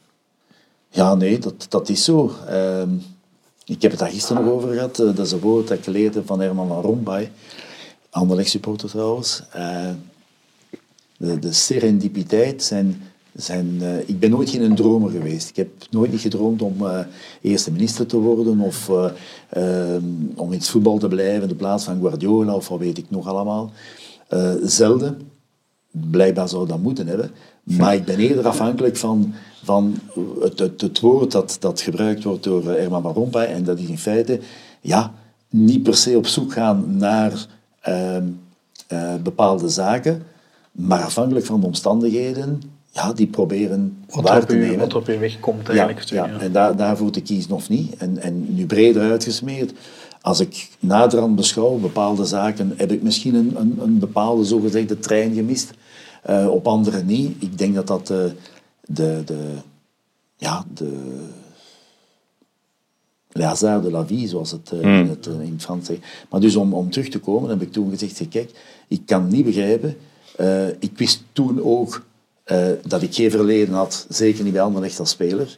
[SPEAKER 3] Ja, nee, dat, dat is zo. Ehm, ik heb het daar gisteren nog over gehad. Eh, dat is een woord dat ik geleerd heb van Herman van Rompuy. Anderlecht supporter trouwens. Eh, de, de serendipiteit zijn... zijn eh, ik ben nooit geen dromer geweest. Ik heb nooit niet gedroomd om eerste minister te worden of eh, ehm, om in het voetbal te blijven in de plaats van Guardiola of wat weet ik nog allemaal. Zelden. Blijkbaar zou dat moeten hebben. Maar ik ben eerder afhankelijk van, van het, het, het woord dat, dat gebruikt wordt door eh, Herman van Rompuy. En dat is in feite ja, niet per se op zoek gaan naar ehm, eh, bepaalde zaken, maar afhankelijk van de omstandigheden, ja, die proberen
[SPEAKER 2] Wat
[SPEAKER 3] waar te nemen.
[SPEAKER 2] wat er op je weg komt
[SPEAKER 3] Ja,
[SPEAKER 2] eigenlijk.
[SPEAKER 3] ja,
[SPEAKER 2] ja.
[SPEAKER 3] en daar, daarvoor te kiezen of niet. En, en nu breder uitgesmeerd. Als ik naderhand beschouw bepaalde zaken, heb ik misschien een, een, een bepaalde zogezegde trein gemist. Eh, op andere niet. Ik denk dat dat de, de, de, ja, de le hasard de la vie, zoals het, eh, in, het eh, in het Frans zegt. Maar dus om, om terug te komen, heb ik toen gezegd, zeg, kijk, ik kan niet begrijpen. eh, ik wist toen ook eh, dat ik geen verleden had, zeker niet bij Anderlecht als speler.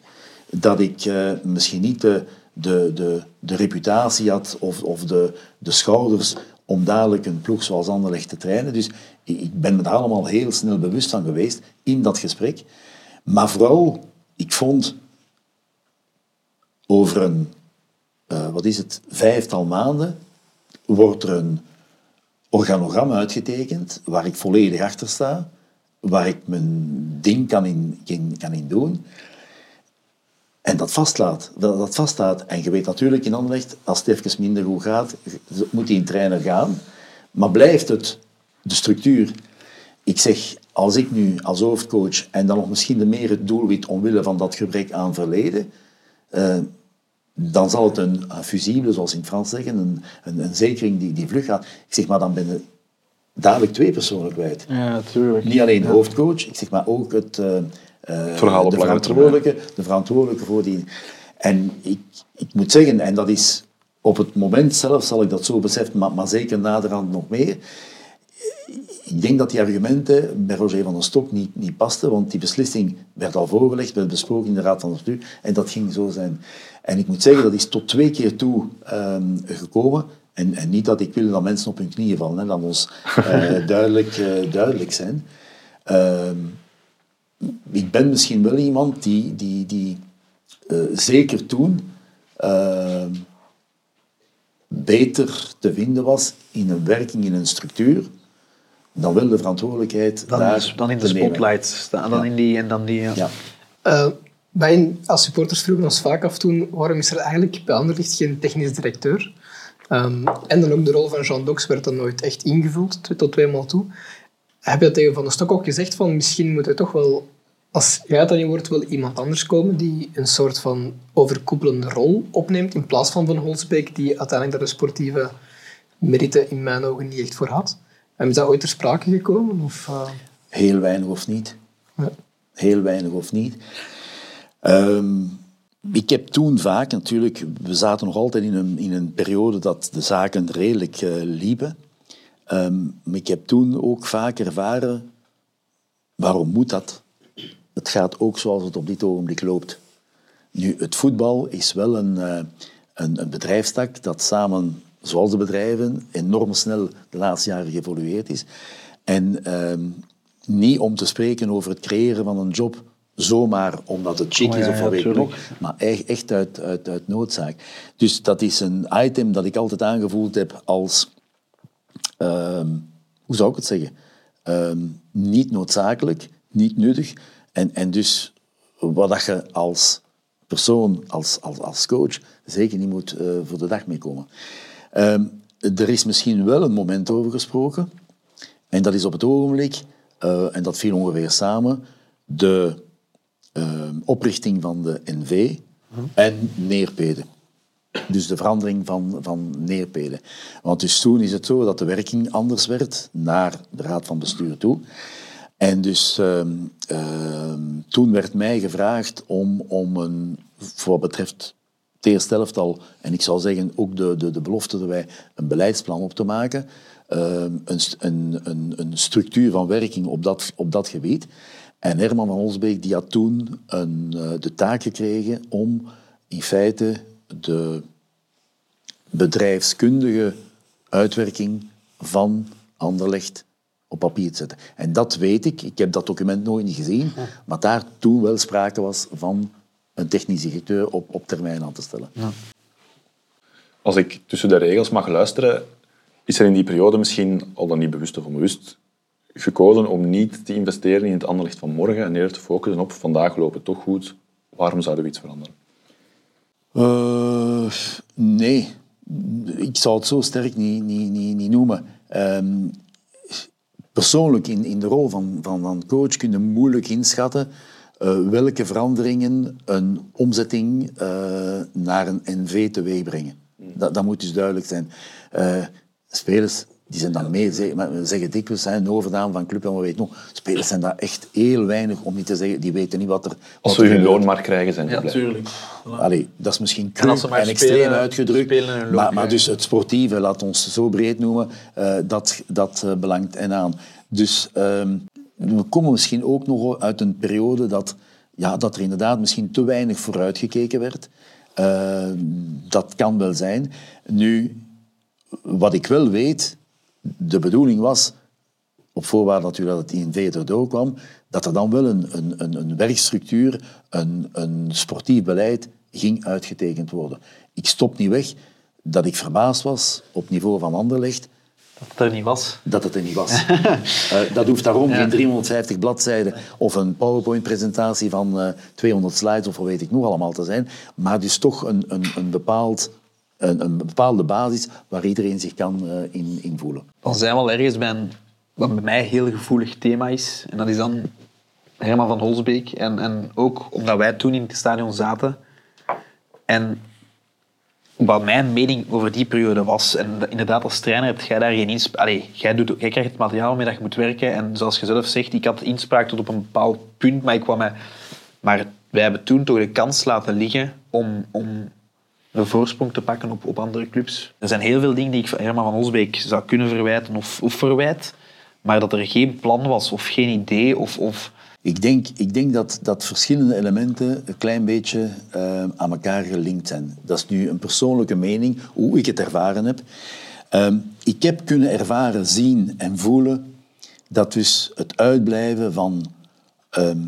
[SPEAKER 3] Dat ik eh, misschien niet de, de, de, de reputatie had of, of de, de schouders om dadelijk een ploeg zoals Anderlecht te trainen. Dus ik, ben me daar allemaal heel snel bewust van geweest in dat gesprek. Maar vooral, ik vond over een, eh, wat is het, vijftal maanden, wordt er een organogram uitgetekend waar ik volledig achter sta, waar ik mijn ding kan in, kan in doen. En dat vastlaat, dat, dat vaststaat. En je weet natuurlijk in Anderlecht, als het even minder goed gaat, moet die trainer gaan. Maar blijft het de structuur? Ik zeg, als ik nu als hoofdcoach en dan nog misschien de meer het doelwit omwille van dat gebrek aan verleden, uh, dan zal het een, een fusible, zoals in het Frans zeggen, een, een, een, zekering die, die vlug gaat. Ik zeg, maar dan ben je dadelijk twee personen kwijt.
[SPEAKER 2] Ja, natuurlijk.
[SPEAKER 3] Niet alleen de hoofdcoach, ik zeg maar ook het, uh,
[SPEAKER 1] Verhaal op
[SPEAKER 3] de, verantwoordelijke, de verantwoordelijke voor die... En ik, ik moet zeggen, en dat is op het moment zelf zal ik dat zo beseffen, maar, maar zeker naderhand nog meer. Ik denk dat die argumenten bij Roger van den Stok niet, niet pasten, want die beslissing werd al voorgelegd, werd besproken in de Raad van Bestuur en dat ging zo zijn. En ik moet zeggen, dat is tot twee keer toe um, gekomen. En, en, niet dat ik wil dat mensen op hun knieën vallen, hè, dat ons uh, duidelijk, uh, duidelijk zijn. Uh, ik ben misschien wel iemand die, die, die uh, zeker toen ehm, beter te vinden was in een werking, in een structuur, dan wel de verantwoordelijkheid
[SPEAKER 2] dan,
[SPEAKER 3] daar
[SPEAKER 2] dan in de spotlight staan, dan
[SPEAKER 3] Ja.
[SPEAKER 2] in die en dan die. Ja.
[SPEAKER 3] Ja.
[SPEAKER 4] Eh, wij als supporters vroegen ons vaak af toen, waarom is er eigenlijk bij Anderlecht geen technisch directeur? Ehm, en dan ook de rol van Jean Dox werd dan nooit echt ingevuld, twee tot tweemaal toe. Heb je tegen Van der Stok ook gezegd van misschien moet er toch wel, als jij dat niet wordt, wel iemand anders komen die een soort van overkoepelende rol opneemt in plaats van Van Holsbeek, die uiteindelijk daar de sportieve merite in mijn ogen niet echt voor had. En is dat ooit ter sprake gekomen? Of, eh,
[SPEAKER 3] Heel weinig of niet.
[SPEAKER 4] ja.
[SPEAKER 3] Heel weinig of niet. Ehm, ik heb toen vaak natuurlijk, we zaten nog altijd in een, in een periode dat de zaken redelijk eh, liepen. Ehm, maar ik heb toen ook vaak ervaren, waarom moet dat? Het gaat ook zoals het op dit ogenblik loopt. Nu, het voetbal is wel een, eh, een, een bedrijfstak dat samen, zoals de bedrijven, enorm snel de laatste jaren geëvolueerd is. En ehm, niet om te spreken over het creëren van een job zomaar omdat het chic
[SPEAKER 2] Oh,
[SPEAKER 3] is
[SPEAKER 2] ja,
[SPEAKER 3] of
[SPEAKER 2] ja,
[SPEAKER 3] wat weet ik nog, maar echt, echt uit, uit, uit noodzaak. Dus dat is een item dat ik altijd aangevoeld heb als, ehm, hoe zou ik het zeggen, Ehm, niet noodzakelijk, niet nuttig. En, en dus wat dat je als persoon, als, als, als coach, zeker niet moet eh, voor de dag mee komen. Ehm, er is misschien wel een moment over gesproken. En dat is op het ogenblik, eh, en dat viel ongeveer samen, de ehm, oprichting van de NV en Neerpede. Dus de verandering van, van neerpeden. Want dus toen is het zo dat de werking anders werd naar de raad van bestuur toe. En dus ehm, ehm, toen werd mij gevraagd om, om een, voor wat betreft het eerste elftal, en ik zou zeggen ook de, de, de belofte erbij, een beleidsplan op te maken. ehm, een, een, een structuur van werking op dat, op dat gebied. En Herman van Olsbeek die had toen een, eh, de taak gekregen om in feite de bedrijfskundige uitwerking van Anderlecht op papier te zetten. En dat weet ik. Ik heb dat document nooit niet gezien. Maar daar toen wel sprake was van een technisch directeur op, op termijn aan te stellen.
[SPEAKER 1] Als ik tussen de regels mag luisteren, is er in die periode misschien, al dan niet bewust of onbewust, gekozen om niet te investeren in het anderlicht van morgen en eerder te focussen op vandaag lopen het toch goed, waarom zouden we iets veranderen?
[SPEAKER 3] Eh, nee, ik zou het zo sterk niet, niet, niet, niet noemen. Ehm, persoonlijk in, in de rol van, van, van coach kun je moeilijk inschatten eh, welke veranderingen een omzetting eh, naar een NV teweeg brengen. Dat, dat moet dus duidelijk zijn. Eh, spelers die zijn dan mee, zeg- maar we zeggen dikwijls, hè, een overdaan van club en weet ik nog. Spelers zijn daar echt heel weinig, om niet te zeggen, die weten niet wat er...
[SPEAKER 1] Als
[SPEAKER 3] wat
[SPEAKER 1] we
[SPEAKER 3] er
[SPEAKER 1] hun
[SPEAKER 3] gebeurt.
[SPEAKER 1] loon maar krijgen, zijn ze
[SPEAKER 2] Ja,
[SPEAKER 1] blij.
[SPEAKER 2] tuurlijk.
[SPEAKER 3] Allee, dat is misschien cru
[SPEAKER 2] En ze
[SPEAKER 3] extreem
[SPEAKER 2] spelen-
[SPEAKER 3] uitgedrukt.
[SPEAKER 2] spelen hun loop
[SPEAKER 3] maar, dus het sportieve, laat ons zo breed noemen, eh, dat, dat eh, belangt en aan. Dus ehm, we komen misschien ook nog uit een periode dat, ja, dat er inderdaad misschien te weinig vooruitgekeken werd. Eh, dat kan wel zijn. Nu, wat ik wel weet, de bedoeling was op voorwaarde natuurlijk dat het INV erdoor kwam, dat er dan wel een, een, een, werkstructuur, een, een sportief beleid ging uitgetekend worden. Ik stop niet weg dat ik verbaasd was op niveau van Anderlecht
[SPEAKER 2] Dat het er niet was.
[SPEAKER 3] dat het er niet was. Eh, dat hoeft daarom geen 350 bladzijden of een PowerPoint-presentatie van eh 200 slides of wat weet ik nog allemaal te zijn. Maar dus toch een, een, een, bepaald, een, een bepaalde basis waar iedereen zich kan eh, in, in voelen.
[SPEAKER 2] Dan zijn we al ergens bij een, wat bij mij een heel gevoelig thema is. En dat is dan Herman van Holsbeek. En, en ook omdat wij toen in het stadion zaten. En wat mijn mening over die periode was, en inderdaad als trainer heb jij daar geen inspraak... Allee, jij, doet, jij krijgt het materiaal waarmee dat je moet werken. En zoals je zelf zegt, ik had inspraak tot op een bepaald punt, maar ik kwam mij... Maar wij hebben toen toch de kans laten liggen om, om een voorsprong te pakken op, op andere clubs. Er zijn heel veel dingen die ik Herman van Osbeek zou kunnen verwijten of, of verwijt, maar dat er geen plan was of geen idee of... of
[SPEAKER 3] Ik denk, ik denk dat, dat verschillende elementen een klein beetje eh, aan elkaar gelinkt zijn. Dat is nu een persoonlijke mening, hoe ik het ervaren heb. Ehm, ik heb kunnen ervaren, zien en voelen dat dus het uitblijven van, ehm,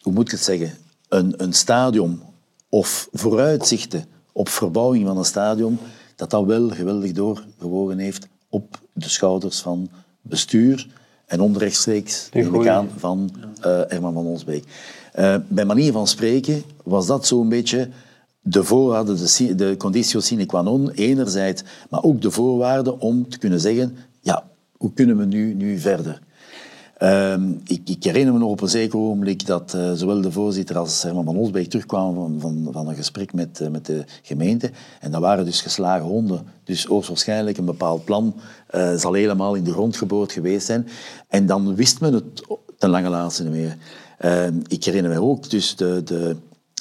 [SPEAKER 3] hoe moet ik het zeggen, een, een stadion of vooruitzichten op verbouwing van een stadion, dat dat wel geweldig doorgewogen heeft op de schouders van bestuur en onrechtstreeks neem ik aan van eh Herman van Onsbeek. Eh, bij manier van spreken was dat zo'n beetje de voorwaarden, de, de conditio sine qua non, enerzijds, maar ook de voorwaarden om te kunnen zeggen, ja, hoe kunnen we nu, nu verder? Ehm, ik, herinner me nog op een zeker ogenblik dat eh, zowel de voorzitter als Herman van Osbeek terugkwamen van, van, van een gesprek met, eh, met de gemeente. En dat waren dus geslagen honden. Dus hoogstwaarschijnlijk een bepaald plan eh, zal helemaal in de grond geboord geweest zijn. En dan wist men het ten lange laatste niet meer. Ehm, ik herinner me ook, dus de, de,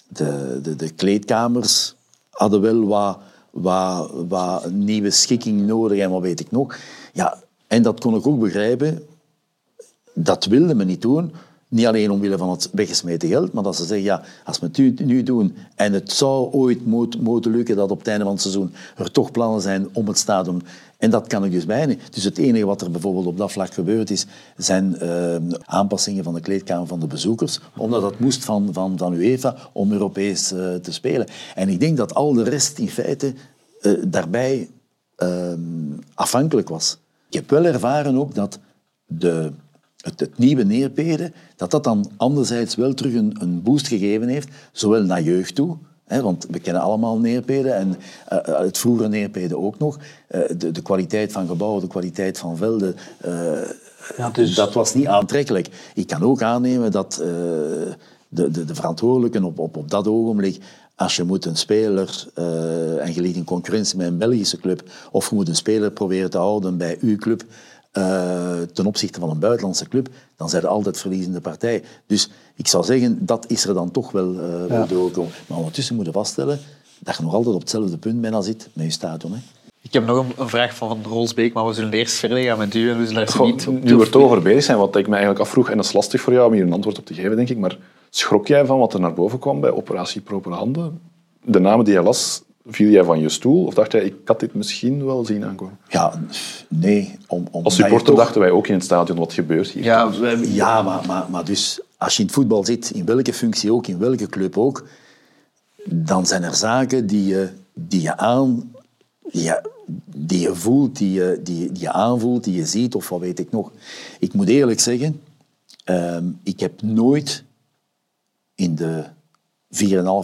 [SPEAKER 3] de, de, de kleedkamers hadden wel wat, wat, wat nieuwe schikking nodig en wat weet ik nog. Ja, en dat kon ik ook begrijpen dat wilde men niet doen. Niet alleen omwille van het weggesmeten geld, maar dat ze zeggen, ja, als we het nu, doen en het zou ooit moet, moeten lukken dat op het einde van het seizoen er toch plannen zijn om het stadion... En dat kan ik dus bijna. Dus het enige wat er bijvoorbeeld op dat vlak gebeurd is, zijn eh, aanpassingen van de kleedkamer van de bezoekers, omdat dat moest van, van, van UEFA om Europees eh, te spelen. En ik denk dat al de rest in feite eh, daarbij eh, afhankelijk was. Ik heb wel ervaren ook dat de het, het nieuwe neerpeden, dat dat dan anderzijds wel terug een, een boost gegeven heeft, zowel naar jeugd toe, hè, want we kennen allemaal neerpeden en eh, het vroegere neerpeden ook nog. Eh, de, de kwaliteit van gebouwen, de kwaliteit van velden, eh,
[SPEAKER 2] Ja, dus-
[SPEAKER 3] dat was niet aantrekkelijk. Ik kan ook aannemen dat de, de, de verantwoordelijken op, op, op dat ogenblik als je moet een speler, eh, en je ligt in concurrentie met een Belgische club, of je moet een speler proberen te houden bij uw club eh, ten opzichte van een buitenlandse club, dan zijn er altijd verliezende partij. Dus ik zou zeggen, dat is er dan toch wel, eh wel doorgekomen. Maar ondertussen moet je vaststellen dat je nog altijd op hetzelfde punt bijna zit met je stadion. Hè.
[SPEAKER 2] Ik heb nog een, een vraag van Van Rolsbeek, maar we zullen eerst verder gaan met u en we zullen daar niet op
[SPEAKER 1] nu we er toch over bezig zijn, wat ik me eigenlijk afvroeg, en dat is lastig voor jou om hier een antwoord op te geven, denk ik, maar schrok jij van wat er naar boven kwam bij Operatie Propere Handen? De namen die je las, viel jij van je stoel? Of dacht jij, ik had dit misschien wel zien aankomen?
[SPEAKER 3] Ja, nee. Om, om,
[SPEAKER 1] Als supporter dachten wij ook in het stadion, wat gebeurt hier?
[SPEAKER 2] Ja,
[SPEAKER 3] Ja, maar, maar, maar dus als je in het voetbal zit, in welke functie ook, in welke club ook, dan zijn er zaken die je, die je aan, die je, die je voelt, die je, die, die je aanvoelt, die je ziet of wat weet ik nog. Ik moet eerlijk zeggen, ehm, ik heb nooit in de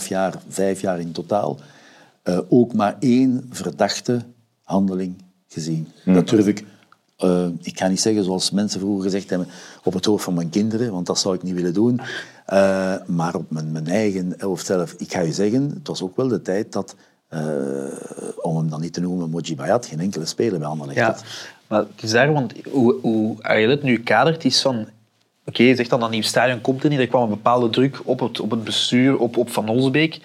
[SPEAKER 3] 4,5 jaar, 5 jaar in totaal, eh, ook maar één verdachte handeling gezien. Dat durf ik, eh, ik ga niet zeggen zoals mensen vroeger gezegd hebben, op het hoofd van mijn kinderen, want dat zou ik niet willen doen. Eh, maar op mijn, mijn eigen elft zelf. Ik ga je zeggen, het was ook wel de tijd dat, om hem dan niet te noemen, Moji Bayat geen enkele speler bij Anderlecht
[SPEAKER 2] Ja,
[SPEAKER 3] had.
[SPEAKER 2] maar het is daar, want hoe, hoe Ariel het nu kadert, is van... Oké, je zegt dan dat nieuw stadion komt er niet. Er kwam een bepaalde druk op het, op het bestuur, op, op Van Olsbeek.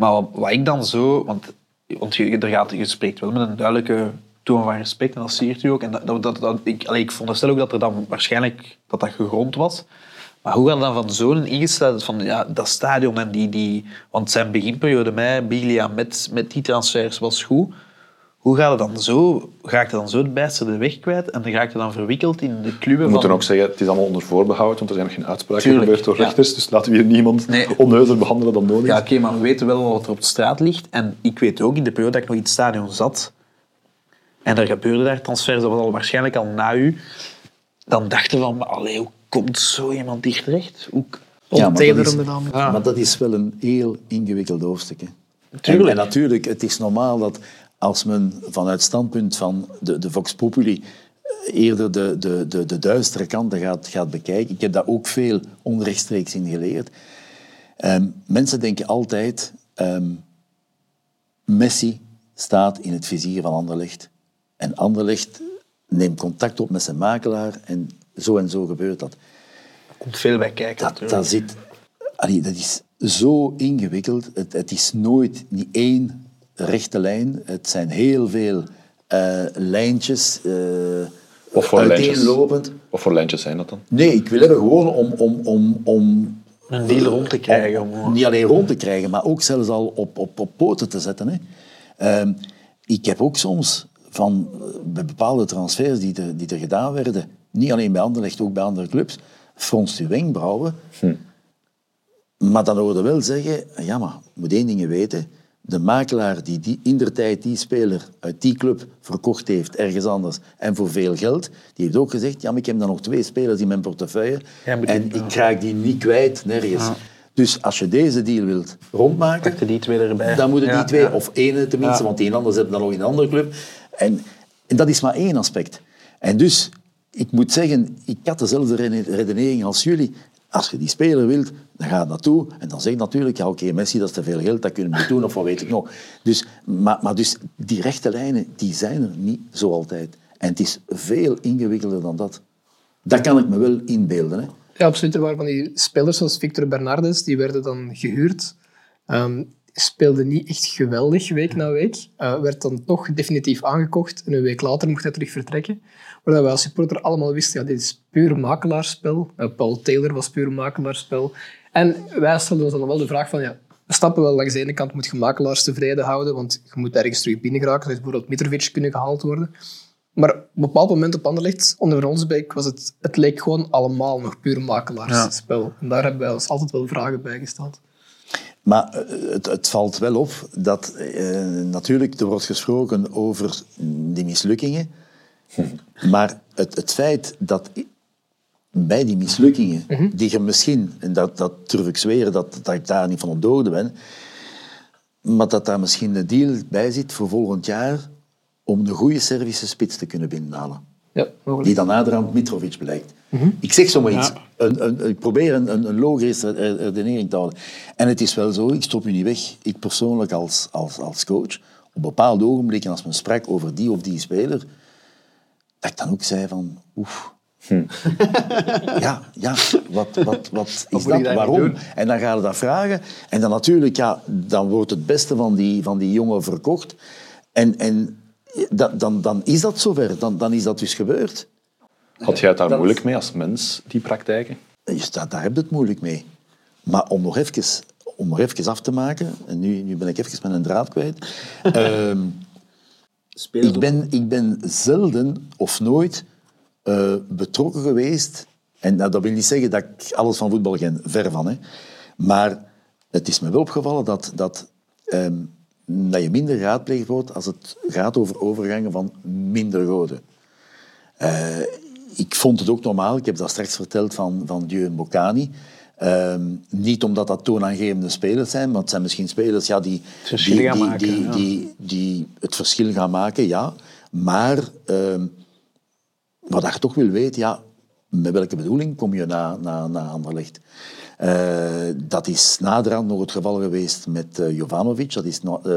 [SPEAKER 2] Maar wat, ik dan zo... Want, want je, er gaat, je spreekt wel met een duidelijke toon van respect en dat siert u ook. En dat, dat, dat, ik, allee, ik ook dat er dan waarschijnlijk dat dat gegrond was. Maar hoe gaat dan van zo'n ingesteld van ja, dat stadion en die, die... Want zijn beginperiode met Biglia, met, met die transfers was goed. Hoe gaat het dan zo? Raakt het dan zo het bijste de weg kwijt en dan raakt het dan verwikkeld in de clubben
[SPEAKER 1] We moeten
[SPEAKER 2] van...
[SPEAKER 1] ook zeggen, het is allemaal onder voorbehoud, want er zijn nog geen uitspraken
[SPEAKER 2] Tuurlijk,
[SPEAKER 1] gebeurd door
[SPEAKER 2] ja.
[SPEAKER 1] rechters. Dus laten we hier niemand
[SPEAKER 2] Nee.
[SPEAKER 1] onneuzer behandelen dan nodig is.
[SPEAKER 2] Ja, oké, maar we weten wel wat er op de straat ligt. En ik weet ook, in de periode dat ik nog in het stadion zat, en er gebeurde daar transfers, dat was al waarschijnlijk al na u, dan dachten we van, maar allee, hoe komt zo iemand hier terecht? Hoe...
[SPEAKER 3] Ja, maar dat is-.
[SPEAKER 2] Ja.
[SPEAKER 3] Maar dat is wel een heel ingewikkeld hoofdstuk. Hè.
[SPEAKER 2] Tuurlijk.
[SPEAKER 3] En, en natuurlijk, het is normaal dat als men vanuit het standpunt van de, de Vox Populi eh, eerder de, de, de, de duistere kanten gaat, gaat bekijken. Ik heb daar ook veel onrechtstreeks in geleerd. Ehm, mensen denken altijd, ehm, Messi staat in het vizier van Anderlecht. En Anderlecht neemt contact op met zijn makelaar en zo en zo gebeurt dat.
[SPEAKER 2] Er komt veel bij kijken
[SPEAKER 3] Dat,
[SPEAKER 2] natuurlijk.
[SPEAKER 3] dat, zit, allee, dat is zo ingewikkeld. Het, het is nooit niet één rechte lijn. Het zijn heel veel eh, lijntjes, eh
[SPEAKER 1] Of voor lijntjes.
[SPEAKER 3] uiteenlopend.
[SPEAKER 1] Wat voor lijntjes zijn dat dan?
[SPEAKER 3] Nee, ik wil hebben gewoon om, om, om, om
[SPEAKER 2] Een deal rond te krijgen. Om...
[SPEAKER 3] niet alleen rond te krijgen, maar ook zelfs al op, op, op poten te zetten. Hè. Ehm, ik heb ook soms van eh, bij bepaalde transfers die er, die er gedaan werden, niet alleen bij Anderlecht, ook bij andere clubs, fronst je wenkbrauwen. Maar dan hoorde wel zeggen, ja maar, je moet één ding weten, de makelaar die, die in der tijd die speler uit die club verkocht heeft ergens anders en voor veel geld, die heeft ook gezegd, ja maar ik heb dan nog twee spelers in mijn portefeuille en ik krijg die niet kwijt, nergens. Dus als je deze deal wilt rondmaken,
[SPEAKER 2] Pakte die twee erbij.
[SPEAKER 3] dan moeten die
[SPEAKER 2] Ja,
[SPEAKER 3] twee,
[SPEAKER 2] ja.
[SPEAKER 3] of ene tenminste,
[SPEAKER 2] Ja.
[SPEAKER 3] want die ander zit dan nog in een andere club. En, en dat is maar één aspect. En dus, ik moet zeggen, ik had dezelfde redenering als jullie. Als je die speler wilt, dan ga je naartoe. En dan zeg je natuurlijk, ja oké, Messi, dat is te veel geld, dat kunnen we doen, of wat weet ik nog. Dus, maar, maar dus, die rechte lijnen, die zijn er niet zo altijd. En het is veel ingewikkelder dan dat. Dat kan ik me wel inbeelden. Hè.
[SPEAKER 4] Ja, absoluut. Er waren van die spelers zoals Victor Bernardes, die werden dan gehuurd. Ehm speelde niet echt geweldig week na week. Eh, werd dan toch definitief aangekocht. En een week later mocht hij terug vertrekken. Waar wij als supporter allemaal wisten, ja, dit is puur makelaarspel. Eh, Paul Taylor was puur makelaarspel. En wij stelden ons dan wel de vraag van, ja, we stappen wel langs de ene kant moet je makelaars tevreden houden, want je moet ergens terug binnen geraken. Er is bijvoorbeeld Mitrovic kunnen gehaald worden. Maar op een bepaald moment op Anderlecht, onder Ronsbeek, was het, het leek gewoon allemaal nog puur makelaarspel. En daar hebben wij ons altijd wel vragen bij gesteld.
[SPEAKER 3] Maar eh, het, het valt wel op dat eh, natuurlijk er wordt gesproken over die mislukkingen. Maar het, het feit dat bij die mislukkingen, die je misschien, en dat, dat durf ik zweren dat, dat ik daar niet van op de hoogte ben, maar dat daar misschien een deal bij zit voor volgend jaar om een goede Servische spits te kunnen binnenhalen
[SPEAKER 4] Ja,
[SPEAKER 3] die dan naderhand Mitrovic blijkt. Ik zeg zomaar iets. Een, een, ik probeer een, een, een logische re- redenering te houden. En het is wel zo, ik stop u niet weg. Ik persoonlijk als, als, als coach, op bepaalde ogenblikken als men sprak over die of die speler, dat ik dan ook zei van, oef. Ja, ja, wat, wat, wat is dat? Waarom? En dan ga je dat vragen. En dan natuurlijk, ja, dan wordt het beste van die, van die jongen verkocht. En, en dat, dan, dan is dat zover. Dan, dan is dat dus gebeurd.
[SPEAKER 1] Had jij het daar
[SPEAKER 3] Dat-
[SPEAKER 1] moeilijk mee als mens, die praktijken?
[SPEAKER 3] Je staat, daar heb je het moeilijk mee. Maar om nog even, om nog even af te maken, en nu, nu ben ik even met een draad kwijt. Ehm, ik, ben, ik ben zelden of nooit eh, betrokken geweest. En nou, dat wil niet zeggen dat ik alles van voetbal ken, ver van. Hè. Maar het is me wel opgevallen dat, dat, ehm, dat je minder geraadpleegd wordt als het gaat over overgangen van minder goden. Eh, ik vond het ook normaal, ik heb dat straks verteld van, van Dieu en Bocani. Ehm, niet omdat dat toonaangevende spelers zijn, maar het zijn misschien spelers ja, die, die,
[SPEAKER 2] gaan
[SPEAKER 3] die,
[SPEAKER 2] maken,
[SPEAKER 3] die,
[SPEAKER 2] ja.
[SPEAKER 3] die, die het verschil gaan maken, ja. Maar ehm, wat je toch wil weten, ja, met welke bedoeling kom je na, na, na Anderlecht? Eh, dat is naderhand nog het geval geweest met eh, Jovanovic. Dat is no- eh,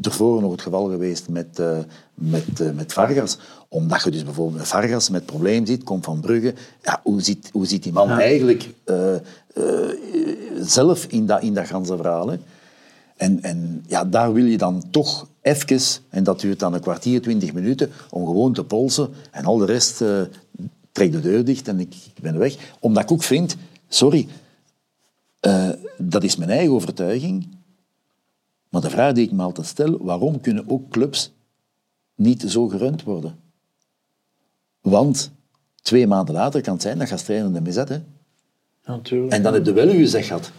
[SPEAKER 3] ervoor nog het geval geweest met, met, met Vargas. Omdat je dus bijvoorbeeld met Vargas met probleem zit, komt van Brugge. Ja, hoe, ziet, hoe ziet die man eigenlijk zelf in dat, in dat ganse verhaal? hè? En, en ja, daar wil je dan toch even, en dat duurt dan een kwartier, twintig minuten, om gewoon te polsen. En al de rest eh trek de deur dicht en ik, ik ben weg. Omdat ik ook vind, sorry, eh, dat is mijn eigen overtuiging. Maar de vraag die ik me altijd stel, waarom kunnen ook clubs niet zo gerund worden. Want twee maanden later kan het zijn dat ermee zet. Hè.
[SPEAKER 2] Natuurlijk.
[SPEAKER 3] En dan heb je wel je zeg gehad.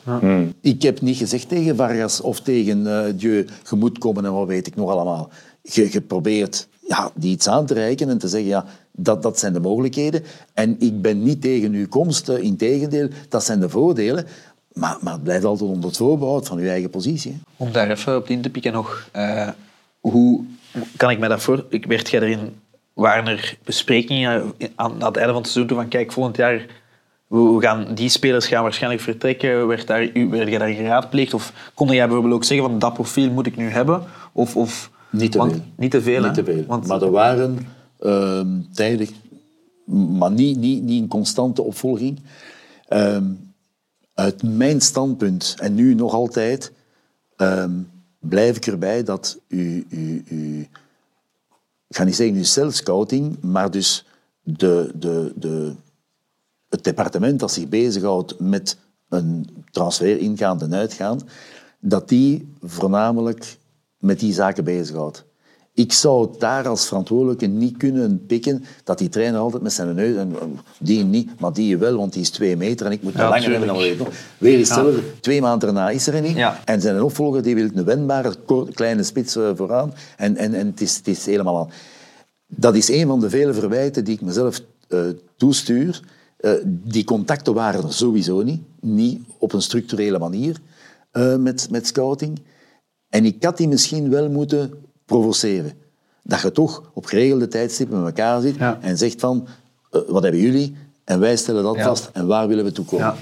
[SPEAKER 3] Ik heb niet gezegd tegen Vargas of tegen eh Dieu, je moet komen en wat weet ik nog allemaal. Je, je probeert ja, die iets aan te reiken en te zeggen, ja, dat, dat zijn de mogelijkheden. En ik ben niet tegen uw komst, in integendeel, dat zijn de voordelen. Maar, maar het blijft altijd onder het voorbehoud van uw eigen positie. hè.
[SPEAKER 2] Om daar even op in te pikken nog. eh, hoe kan ik mij dat voor... Ik werd jij erin... Waren er besprekingen aan, aan het einde van het seizoen van kijk, volgend jaar we gaan, die spelers gaan waarschijnlijk vertrekken. Werd, daar, werd jij daar geraadpleegd? Of kon jij bijvoorbeeld ook zeggen van dat profiel moet ik nu hebben? Of, of,
[SPEAKER 3] Niet te
[SPEAKER 2] want-
[SPEAKER 3] veel.
[SPEAKER 2] Niet te veel?
[SPEAKER 3] Niet te veel.
[SPEAKER 2] Want,
[SPEAKER 3] maar er waren ehm tijdig, maar niet, niet, niet in constante opvolging. Ehm, uit mijn standpunt, en nu nog altijd, ehm, blijf ik erbij dat u, u, u ik ga niet zeggen uw self-scouting, maar dus de, de, de, het departement dat zich bezighoudt met een transfer ingaan en uitgaan, dat die voornamelijk met die zaken bezighoudt. Ik zou daar als verantwoordelijke niet kunnen pikken dat die trainer altijd met zijn neus, en, die niet, maar die wel, want die is twee meter en ik moet
[SPEAKER 2] Ja,
[SPEAKER 3] langer hebben dan weet. Weer hetzelfde, twee maanden daarna is er niet.
[SPEAKER 2] Ja.
[SPEAKER 3] En zijn opvolger die wil een wendbare, kleine spits eh, vooraan. En, en, en het, is, het is helemaal aan. Dat is een van de vele verwijten die ik mezelf eh, toestuur. Eh, die contacten waren er sowieso niet. Niet op een structurele manier eh, met, met scouting. En ik had die misschien wel moeten provoceren. Dat je toch op geregelde tijdstippen met elkaar zit
[SPEAKER 2] Ja.
[SPEAKER 3] en zegt van, eh, wat hebben jullie? En wij stellen dat
[SPEAKER 2] Ja.
[SPEAKER 3] vast. En waar willen we toe komen?
[SPEAKER 2] ja.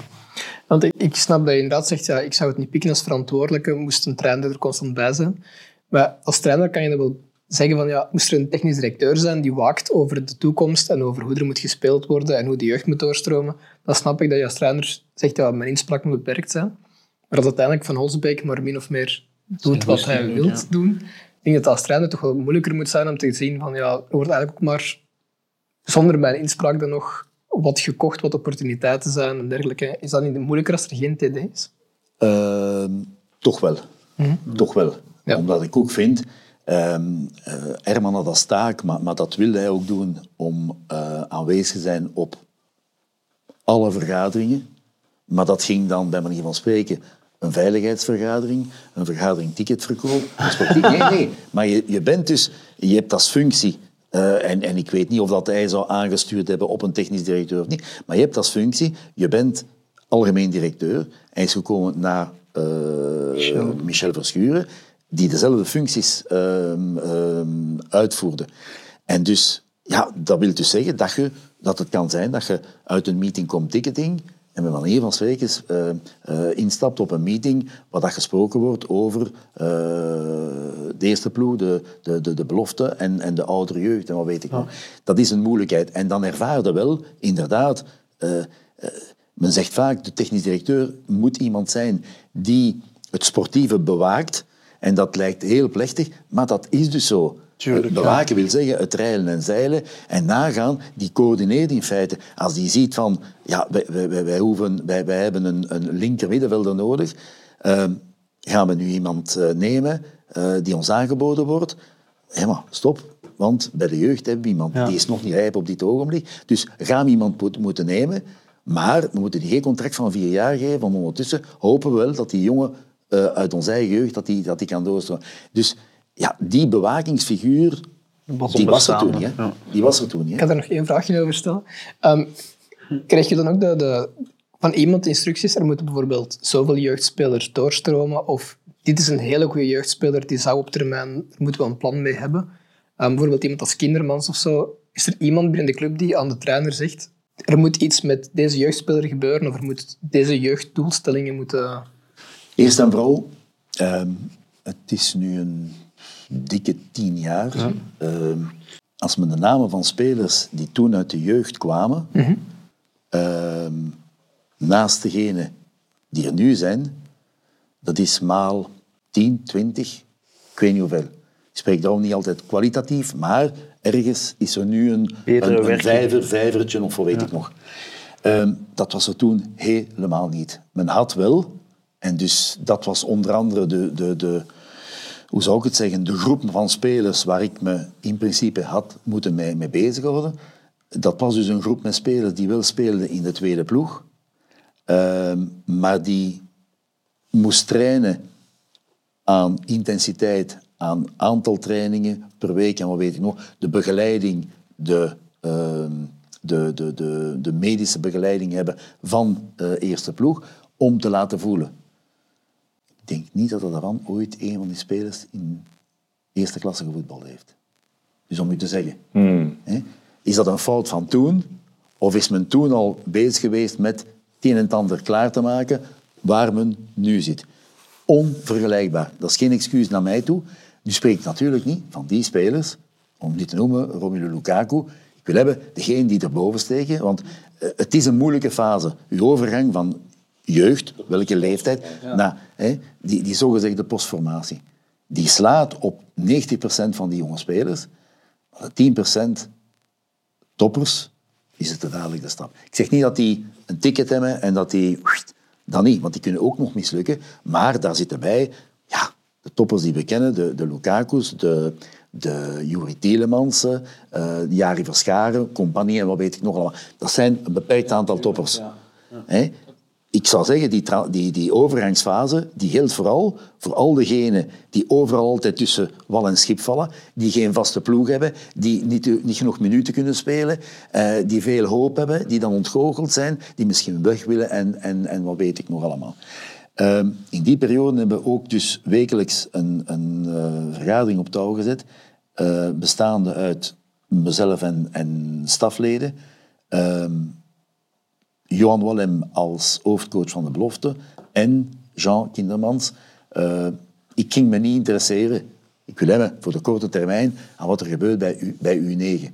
[SPEAKER 4] Want ik, ik snap dat je inderdaad zegt, ja, ik zou het niet pikken als verantwoordelijke, moest een trainer er constant bij zijn. Maar als trainer kan je dan wel zeggen van, ja, moest er een technisch directeur zijn die waakt over de toekomst en over hoe er moet gespeeld worden en hoe de jeugd moet doorstromen, dan snap ik dat je als trainer zegt, ja, mijn inspraak moet beperkt zijn. Maar als uiteindelijk Van Holsbeek maar min of meer doet wat hij wil
[SPEAKER 2] ja.
[SPEAKER 4] doen, ik denk dat het als trainer toch wel moeilijker moet zijn om te zien van, ja, er wordt eigenlijk ook maar zonder mijn inspraak dan nog wat gekocht, wat opportuniteiten zijn en dergelijke. Is dat niet moeilijker als er geen TD is?
[SPEAKER 3] Ehm, toch wel. Toch wel.
[SPEAKER 4] Ja.
[SPEAKER 3] Omdat ik ook vind, eh, Herman had als taak, maar, maar dat wilde hij ook doen, om eh, aanwezig te zijn op alle vergaderingen. Maar dat ging dan, bij manier van spreken, een veiligheidsvergadering, een vergadering ticketverkoop. Nee, nee. Maar je, je bent dus, je hebt als functie, eh, en, en ik weet niet of dat hij zou aangestuurd hebben op een technisch directeur of niet, maar je hebt als functie, je bent algemeen directeur. Hij is gekomen na eh, Michel. Verschuren, die dezelfde functies ehm, ehm, uitvoerde. En dus, ja, dat wil dus zeggen dat, je, dat het kan zijn dat je uit een meeting komt ticketing en met manier van spreken eh, instapt op een meeting waar dat gesproken wordt over eh, de eerste ploeg, de, de, de, de belofte en, en de oudere jeugd en wat weet ik nog. Dat is een moeilijkheid. En dan ervaarde wel, inderdaad, eh, men zegt vaak, de technisch directeur moet iemand zijn die het sportieve bewaakt. En dat lijkt heel plechtig, maar dat is dus zo.
[SPEAKER 2] Tuurlijk,
[SPEAKER 3] bewaken wil zeggen het rijlen en zeilen en nagaan, die coördineert in feite. Als die ziet van, ja, wij, wij, wij, wij hoeven, wij, wij hebben een, een linker middenvelder nodig, ehm, gaan we nu iemand eh, nemen eh, die ons aangeboden wordt? Ja, maar stop. Want bij de jeugd hebben we iemand,
[SPEAKER 2] Ja.
[SPEAKER 3] die is nog niet rijp op dit ogenblik. Dus gaan we iemand moet- moeten nemen, maar we moeten die geen contract van vier jaar geven, want ondertussen hopen we wel dat die jongen eh, uit onze eigen jeugd dat die, dat die kan doorstromen. Dus ja, die bewakingsfiguur,
[SPEAKER 2] Was
[SPEAKER 3] die was er toen
[SPEAKER 2] ja.
[SPEAKER 3] Die was er toen niet.
[SPEAKER 4] Ik
[SPEAKER 3] Hè?
[SPEAKER 4] ga daar nog één vraagje over stellen. Ehm, krijg je dan ook de, de, van iemand instructies, er moeten bijvoorbeeld zoveel jeugdspelers doorstromen, of dit is een hele goede jeugdspeler, die zou op termijn, daar moeten we een plan mee hebben. Ehm, bijvoorbeeld iemand als Kindermans of zo. Is er iemand binnen de club die aan de trainer zegt, er moet iets met deze jeugdspeler gebeuren, of er moet deze jeugddoelstellingen moeten...
[SPEAKER 3] Eerst en vooral, ehm, het is nu een dikke tien jaar. Ehm, als men de namen van spelers die toen uit de jeugd kwamen, ehm, naast degene die er nu zijn, dat is maal 10, 20, ik weet niet hoeveel. Ik spreek daarom niet altijd kwalitatief, maar ergens is er nu een, een, een vijver, vijvertje of wat weet ik nog. Dat was er toen helemaal niet. Men had wel, en dus dat was onder andere de, de, de, hoe zou ik het zeggen, de groep van spelers waar ik me in principe had moeten mee, mee bezighouden, dat was dus een groep met spelers die wel speelden in de tweede ploeg, ehm, maar die moest trainen aan intensiteit, aan aantal trainingen per week en wat weet ik nog, de begeleiding, de, ehm, de, de, de, de medische begeleiding hebben van de eerste ploeg om te laten voelen. Ik denk niet dat daarvan ooit een van die spelers in eerste klasse gevoetbald heeft. Dus om u te zeggen, hè, is dat een fout van toen? Of is men toen al bezig geweest met het een en het ander klaar te maken waar men nu zit? Onvergelijkbaar. Dat is geen excuus naar mij toe. Nu spreek ik natuurlijk niet van die spelers, om die te noemen, Romelu Lukaku. Ik wil hebben degene die erboven steken, want eh, het is een moeilijke fase. Uw overgang van jeugd, welke leeftijd, hè, die, die zogezegde postformatie. Die slaat op 90% van die jonge spelers. Maar de 10% toppers is het dadelijk de stap. Ik zeg niet dat die een ticket hebben en dat die... Dat niet, want die kunnen ook nog mislukken. Maar daar zitten bij ja, de toppers die we kennen, de, de Lukaku's, de, de Juri Tielemans, uh, Jari Verscharen, compagnie en wat weet ik nog allemaal. Dat zijn een beperkt aantal toppers. Ik zou zeggen, die, die, die overgangsfase, die geldt vooral voor al degenen die overal altijd tussen wal en schip vallen, die geen vaste ploeg hebben, die niet, niet genoeg minuten kunnen spelen, eh, die veel hoop hebben, die dan ontgoocheld zijn, die misschien weg willen en, en, en wat weet ik nog allemaal. Ehm, in die periode hebben we ook dus wekelijks een, een eh, vergadering op touw gezet, eh, bestaande uit mezelf en, en stafleden. Johan Wallem als hoofdcoach van de belofte en Jean Kindermans. Eh, ik ging me niet interesseren. Ik wil hebben voor de korte termijn aan wat er gebeurt bij, U, bij U9.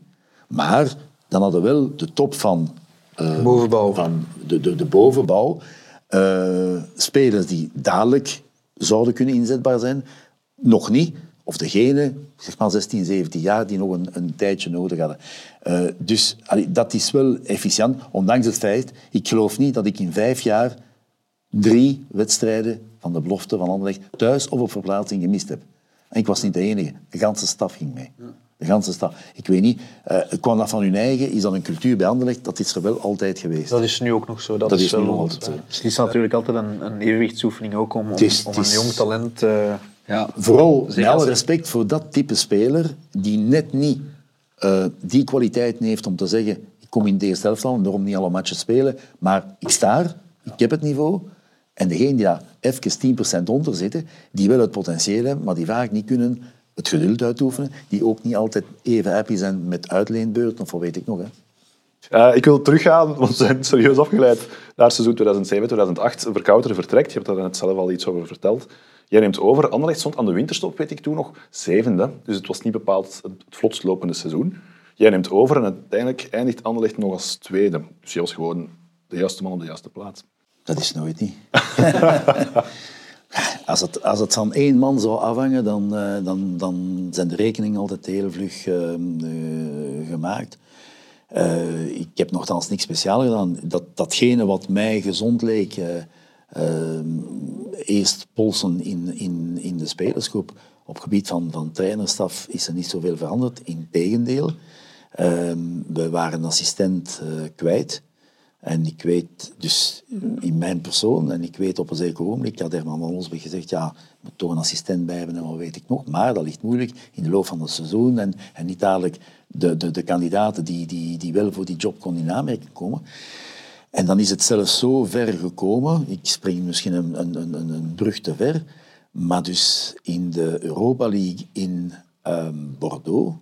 [SPEAKER 3] Maar dan hadden we wel de top van, eh,
[SPEAKER 2] Bovenbouw.
[SPEAKER 3] van de, de, de bovenbouw. eh, spelers die dadelijk zouden kunnen inzetbaar zijn. Nog niet. Of degene, zeg maar 16, 17 jaar, die nog een, een tijdje nodig hadden. Eh, dus allee, dat is wel efficiënt, ondanks het feit, ik geloof niet dat ik in vijf jaar drie wedstrijden van de belofte van Anderlecht thuis of op verplaatsing gemist heb. En ik was niet de enige. De ganse staf ging mee. De ganse staf. Ik weet niet, eh, kwam dat van hun eigen? Is dat een cultuur bij Anderlecht? Dat is er wel altijd geweest.
[SPEAKER 2] Dat is nu ook nog zo. Dat,
[SPEAKER 3] Dat
[SPEAKER 2] is,
[SPEAKER 3] is
[SPEAKER 2] wel
[SPEAKER 3] nog altijd zo.
[SPEAKER 2] Dus het is natuurlijk altijd een, een evenwichtsoefening ook om, om,
[SPEAKER 3] is-
[SPEAKER 2] om een jong talent... eh, ja.
[SPEAKER 3] Vooral
[SPEAKER 2] Zeker
[SPEAKER 3] respect voor dat type speler die net niet eh, die kwaliteit heeft om te zeggen ik kom in de eerste helft al en daarom niet alle matches spelen, maar ik sta er, ik heb het niveau. En degene die daar even 10% onder zitten, die wel het potentieel hebben, maar die vaak niet kunnen het geduld uitoefenen, die ook niet altijd even happy zijn met uitleenbeurten of wat weet ik nog. Hè.
[SPEAKER 1] Eh, ik wil teruggaan, want we zijn serieus afgeleid naar seizoen 2007-2008. Verkouter vertrekt, je hebt daar net zelf al iets over verteld. Jij neemt over. Anderlecht stond aan de winterstop, weet ik toen nog, zevende. Dus het was niet bepaald het vlotst lopende seizoen. Jij neemt over en uiteindelijk eindigt Anderlecht nog als tweede. Dus je was gewoon de juiste man op de juiste plaats.
[SPEAKER 3] Dat is nooit niet. als, het, als het van één man zou afhangen, dan, eh, dan, dan zijn de rekeningen altijd heel vlug eh, eh, gemaakt. Eh, ik heb nogthans niks speciaals gedaan. Dat, datgene wat mij gezond leek, eh, eerst polsen in, in, in de spelersgroep. Op gebied van, van trainerstaf is er niet zoveel veranderd. Integendeel, uh, we waren een assistent kwijt. En ik weet dus in mijn persoon, en ik weet op een zeker ogenblik, had Herman van Olsbeek gezegd, ja, moet toch een assistent bij hebben en wat weet ik nog. Maar dat ligt moeilijk in de loop van het seizoen en, en niet dadelijk de, de, de kandidaten die, die, die wel voor die job konden in aanmerking komen. En dan is het zelfs zo ver gekomen, ik spring misschien een, een, een, een brug te ver, maar dus in de Europa League in ehm, Bordeaux,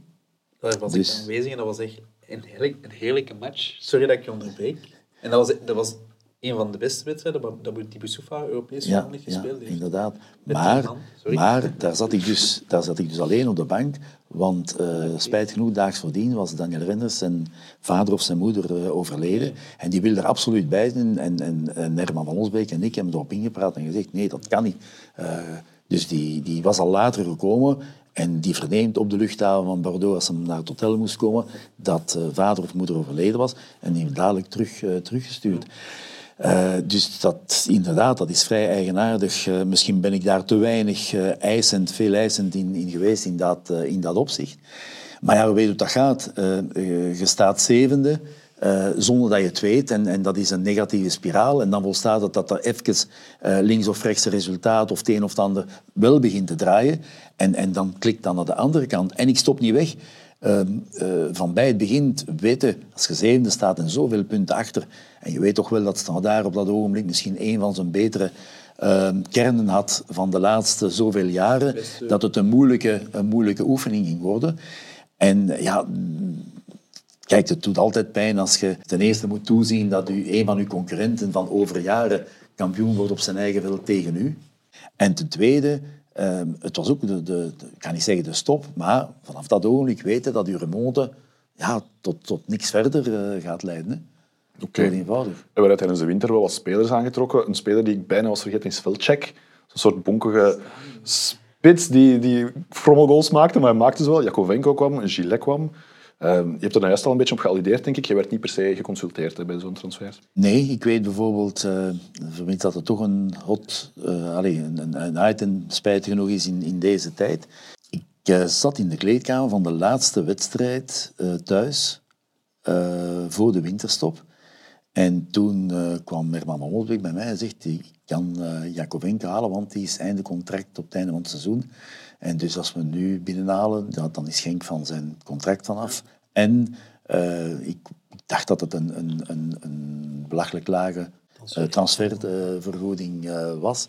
[SPEAKER 2] Daar was
[SPEAKER 3] Dus-
[SPEAKER 2] ik aanwezig en dat was echt een, heerlijk, een heerlijke match. Sorry dat ik je onderbreek. En dat was, dat was een van de beste wedstrijden dat dat die Boussoufa Europees
[SPEAKER 3] Ja,
[SPEAKER 2] niet gespeeld
[SPEAKER 3] inderdaad. Maar, daar, zat ik dus, daar zat ik dus alleen op de bank, want uh, spijt genoeg, daags voordien was Daniel Renders zijn vader of zijn moeder uh, overleden. En die wilde er absoluut bij zijn. En, en, en Herman van Osbeek en ik hebben erop ingepraat en gezegd, nee, dat kan niet. Uh, dus die, die was al later gekomen en die verneemt op de luchthaven van Bordeaux, als ze naar het hotel moest komen, dat vader of moeder overleden was. En die heeft dadelijk terug, teruggestuurd. Uh, dus dat, inderdaad, dat is vrij eigenaardig. Uh, misschien ben ik daar te weinig uh, eisend, veel eisend in, in geweest in dat, in dat opzicht. Maar ja, we weten hoe dat gaat. je staat zevende. Zonder dat je het weet. En, en, dat is een negatieve spiraal. En dan volstaat het dat er even links of rechts resultaat of het een of ander wel begint te draaien. En, en dan klikt dan naar de andere kant. En ik stop niet weg. Uh, van bij het begin weten, als je zevende staat en zoveel punten achter, en je weet toch wel dat daar op dat ogenblik misschien een van zijn betere ehm, kernen had van de laatste zoveel jaren, dat het een moeilijke, een moeilijke oefening ging worden. En ja, Kijk, het doet altijd pijn als je ten eerste moet toezien dat u, een van uw concurrenten van over jaren kampioen wordt op zijn eigen veld tegen u. En ten tweede, ehm, het was ook, de, de, ik kan niet zeggen de stop, maar vanaf dat ogenblik weten dat uw remonte ja, tot, tot niks verder uh, gaat leiden. Oké. Okay. eenvoudig.
[SPEAKER 1] We hebben tijdens de winter wel wat spelers aangetrokken. Een speler die ik bijna was vergeten is Velcek. Een soort bonkige spits die, die frommelgoals maakte, maar hij maakte ze wel. Jakovenko kwam, Gillet kwam. Ehm, je hebt er nou juist al een beetje op geallideerd, denk ik. Je werd niet per se geconsulteerd bij zo'n transfer.
[SPEAKER 3] Nee, ik weet bijvoorbeeld, uh, dat het toch een hot, uh, allez, een, een item spijtig genoeg is in, in deze tijd. Ik uh, zat in de kleedkamer van de laatste wedstrijd thuis, voor de winterstop. En toen kwam Merman Moldwijk bij mij en zegt, ik kan uh, Jakovenko halen, want die is einde contract op het einde van het seizoen. En dus als we nu binnenhalen, ja, dan is Genk van zijn contract vanaf. En uh, ik dacht dat het een, een, een, een belachelijk lage uh, transfervergoeding uh, was.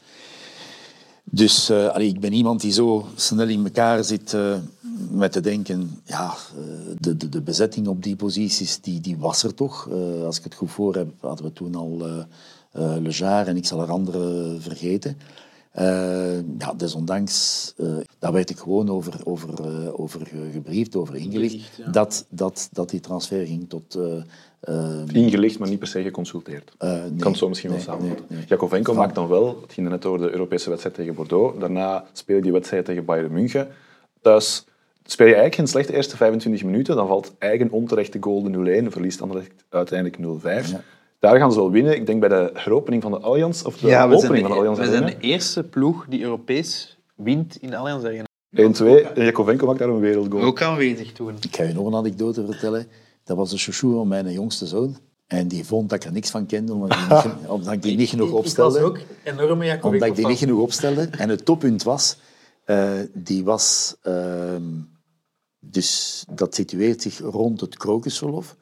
[SPEAKER 3] Dus allee, ik ben iemand die zo snel in elkaar zit met te denken, ja, de, de, de, bezetting op die posities, die, die was er toch. als ik het goed voor heb, hadden we toen al Le Jaar en ik zal er andere vergeten. Uh, ja, desondanks, uh, daar werd ik gewoon over, over, uh, over gebriefd, over ingelicht, dat, dat, dat die transfer ging tot...
[SPEAKER 1] ingelicht, maar niet per se geconsulteerd. Nee, kan het zo misschien wel samenvatten. Nee, nee. Jakovenko maakt dan wel, het ging net over de Europese wedstrijd tegen Bordeaux, daarna speel je die wedstrijd tegen Bayern München. Thuis speel je eigenlijk geen slechte eerste 25 minuten, dan valt eigen onterechte goal de 0-1, verliest Anderlecht uiteindelijk 0-5. Ja. Daar gaan ze wel winnen. Ik denk bij de heropening van de Allianz, of de
[SPEAKER 2] ja,
[SPEAKER 1] opening van de Allianz
[SPEAKER 2] We zijn de eerste ploeg die Europees wint in de Allianz Arena.
[SPEAKER 1] 1-2. En Jakovenko maakt daar een wereldgoal.
[SPEAKER 2] Ook aanwezig toen.
[SPEAKER 3] Ik ga je nog een anekdote vertellen. Dat was de chouchou van mijn jongste zoon. En die vond dat ik er niks van kende, omdat ik die niet, omdat ik die niet genoeg opstelde.
[SPEAKER 2] Ik was ook enorme Jakovenko
[SPEAKER 3] Omdat ik die niet genoeg opstelde. En het toppunt was, uh, die was... Uh, dus dat situeert zich rond het krokusverlof.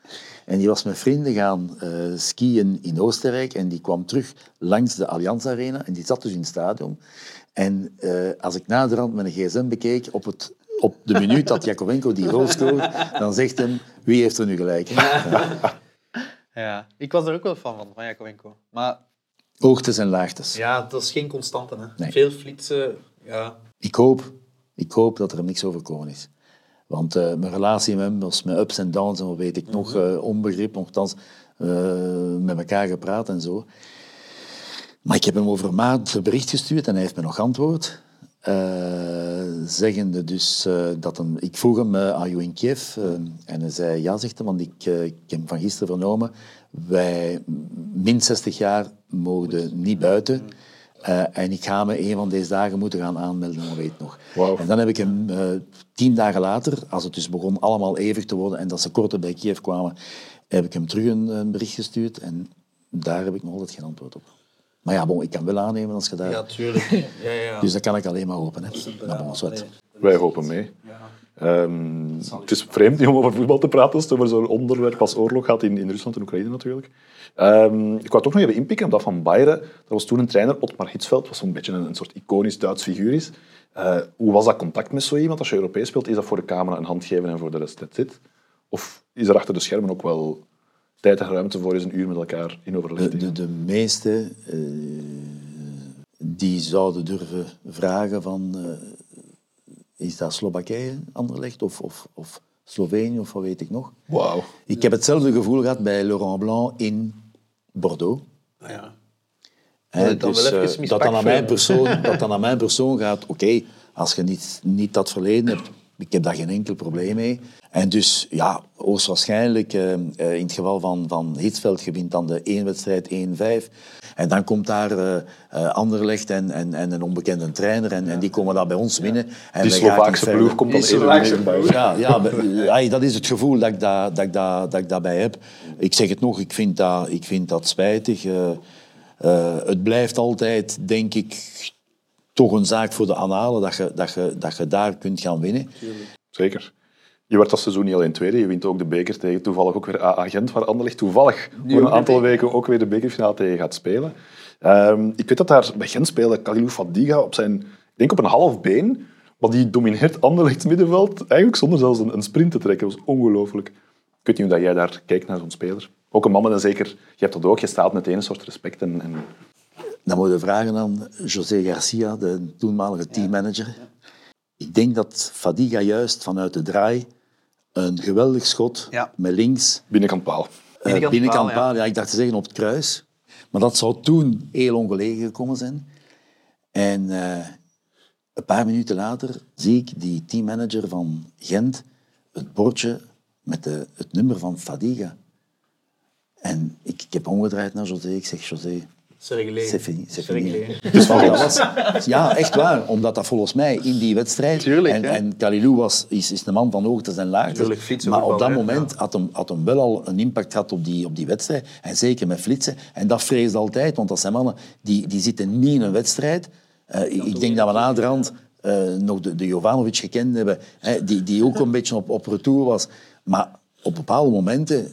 [SPEAKER 3] En die was met vrienden gaan uh, skiën in Oostenrijk en die kwam terug langs de Allianz Arena en die zat dus in het stadion. En uh, als ik naderhand met een gsm bekeek op, het, op de minuut dat Jakovenko die goal scoort, dan zegt hem, wie heeft er nu gelijk?
[SPEAKER 2] Ja. ja. ik was er ook wel van, van, Jakovenko. Maar...
[SPEAKER 3] Hoogtes en laagtes.
[SPEAKER 2] Ja, dat is geen constante. Hè. Nee. Veel flitsen, ja.
[SPEAKER 3] Ik hoop, ik hoop dat er niks overkomen is. Want uh, mijn relatie met hem was met ups en downs en wat weet ik nog, uh, onbegrip, nogthans uh, met elkaar gepraat en zo. Maar ik heb hem over maand een bericht gestuurd en hij heeft me nog antwoord. zeggende dus dat hem... Ik vroeg hem, are you in Kiev? en hij zei, ja, zegt hij, want ik, ik heb van gisteren vernomen, wij min 60 jaar mogen niet buiten. Uh, en ik ga me een van deze dagen moeten gaan aanmelden, dan weet nog.
[SPEAKER 1] Wow.
[SPEAKER 3] En dan heb ik hem uh, tien dagen later, als het dus begon allemaal eeuwig te worden en dat ze korter bij Kiev kwamen, heb ik hem terug een, een, bericht gestuurd en daar heb ik nog altijd geen antwoord op. Maar ja, bon, ik kan wel aannemen als je daar...
[SPEAKER 2] Ja, tuurlijk. Ja, ja.
[SPEAKER 3] Dus dat kan ik alleen maar hopen. Hè. Maar bon, wat.
[SPEAKER 1] Wij hopen mee. Ja. Um, het is vreemd om over voetbal te praten als het over zo'n onderwerp als oorlog gaat in, in Rusland en Oekraïne natuurlijk. Um, ik wou toch nog even inpikken op dat van Bayern. Dat was toen een trainer, Otmar Hitzfeld, wat zo'n beetje een, een, soort iconisch Duits figuur is. Uh, hoe was dat contact met zo iemand? Als je Europees speelt, is dat voor de camera een hand geven en voor de rest zit? Of is er achter de schermen ook wel tijd en ruimte voor eens een uur met elkaar in overleg
[SPEAKER 3] De, de, de meeste uh, die zouden durven vragen van... Uh, is dat Slowakije, Anderlecht, of, of, of Slovenië, of wat weet ik nog?
[SPEAKER 1] Wow.
[SPEAKER 3] Ik heb hetzelfde gevoel gehad bij Laurent Blanc in Bordeaux.
[SPEAKER 2] Ah, ja.
[SPEAKER 3] He, dus, uh, dat, dan aan mijn persoon, dat dan aan mijn persoon gaat, oké, okay, als je niet, niet dat verleden hebt, Ik heb daar geen enkel probleem mee. En dus, ja, hoogstwaarschijnlijk, eh, eh, in het geval van, van Hitsveld, gewint dan de één wedstrijd 1-5. En dan komt daar eh eh, Anderlecht en, en, en een onbekende trainer en, en die komen daar bij ons winnen. En
[SPEAKER 1] Die Slovaakse ploeg komt dan
[SPEAKER 5] Slovaakse ploeg.
[SPEAKER 3] Ja, ja dat is het gevoel dat ik, dat, dat ik daarbij heb. Ik zeg het nog, ik vind dat, ik vind dat spijtig. Eh, eh, het blijft altijd, denk ik, toch een zaak voor de analen dat je, dat je, dat je daar kunt gaan winnen.
[SPEAKER 1] Zeker. Je werd dat seizoen niet alleen tweede, je wint ook de beker tegen toevallig ook weer AA Gent, waar Anderlecht toevallig voor een aantal weken ook weer de bekerfinale tegen gaat spelen. Ehm, ik weet dat daar bij Gent speelde Kalilou Fadiga op zijn, ik denk op een half been, maar die domineert Anderlechts middenveld eigenlijk zonder zelfs een, een sprint te trekken. Dat was ongelooflijk. Ik weet niet hoe dat jij daar kijkt naar zo'n speler. Ook een man met een zeker, je hebt dat ook, je staat meteen een soort respect en, en
[SPEAKER 3] Dan moet je vragen aan José Garcia, de toenmalige teammanager. Ik denk dat Fadiga juist vanuit de draai een geweldig schot
[SPEAKER 2] Ja.
[SPEAKER 3] met links
[SPEAKER 1] binnenkant paal.
[SPEAKER 3] Eh,
[SPEAKER 2] Binnenkant
[SPEAKER 3] binnenkant
[SPEAKER 2] paal, ja.
[SPEAKER 3] paal, ja. Ik dacht te zeggen op het kruis. Maar dat zou toen heel ongelegen gekomen zijn. En eh, een paar minuten later zie ik die teammanager van Gent het bordje met de, het nummer van Fadiga. En ik, ik heb omgedraaid naar José. Ik zeg, José, c'est fini. C'est fini. Dus dat was, ja, echt waar. Omdat dat volgens mij in die wedstrijd...
[SPEAKER 2] Tuurlijk,
[SPEAKER 3] en,
[SPEAKER 2] hè.
[SPEAKER 3] en Kalilou was, is, is een man van hoogtes en laagtes.
[SPEAKER 2] Fietsen,
[SPEAKER 3] maar op dat moment had hem, had hem wel al een impact gehad op die, op die wedstrijd. En zeker met flitsen. En dat vreesde altijd, want dat zijn mannen die, die zitten niet in een wedstrijd. Eh, ik ik denk dat we naderhand eh nog de, de Jovanovic gekend hebben, hè, die, die ook een beetje op, op retour was. Maar op bepaalde momenten,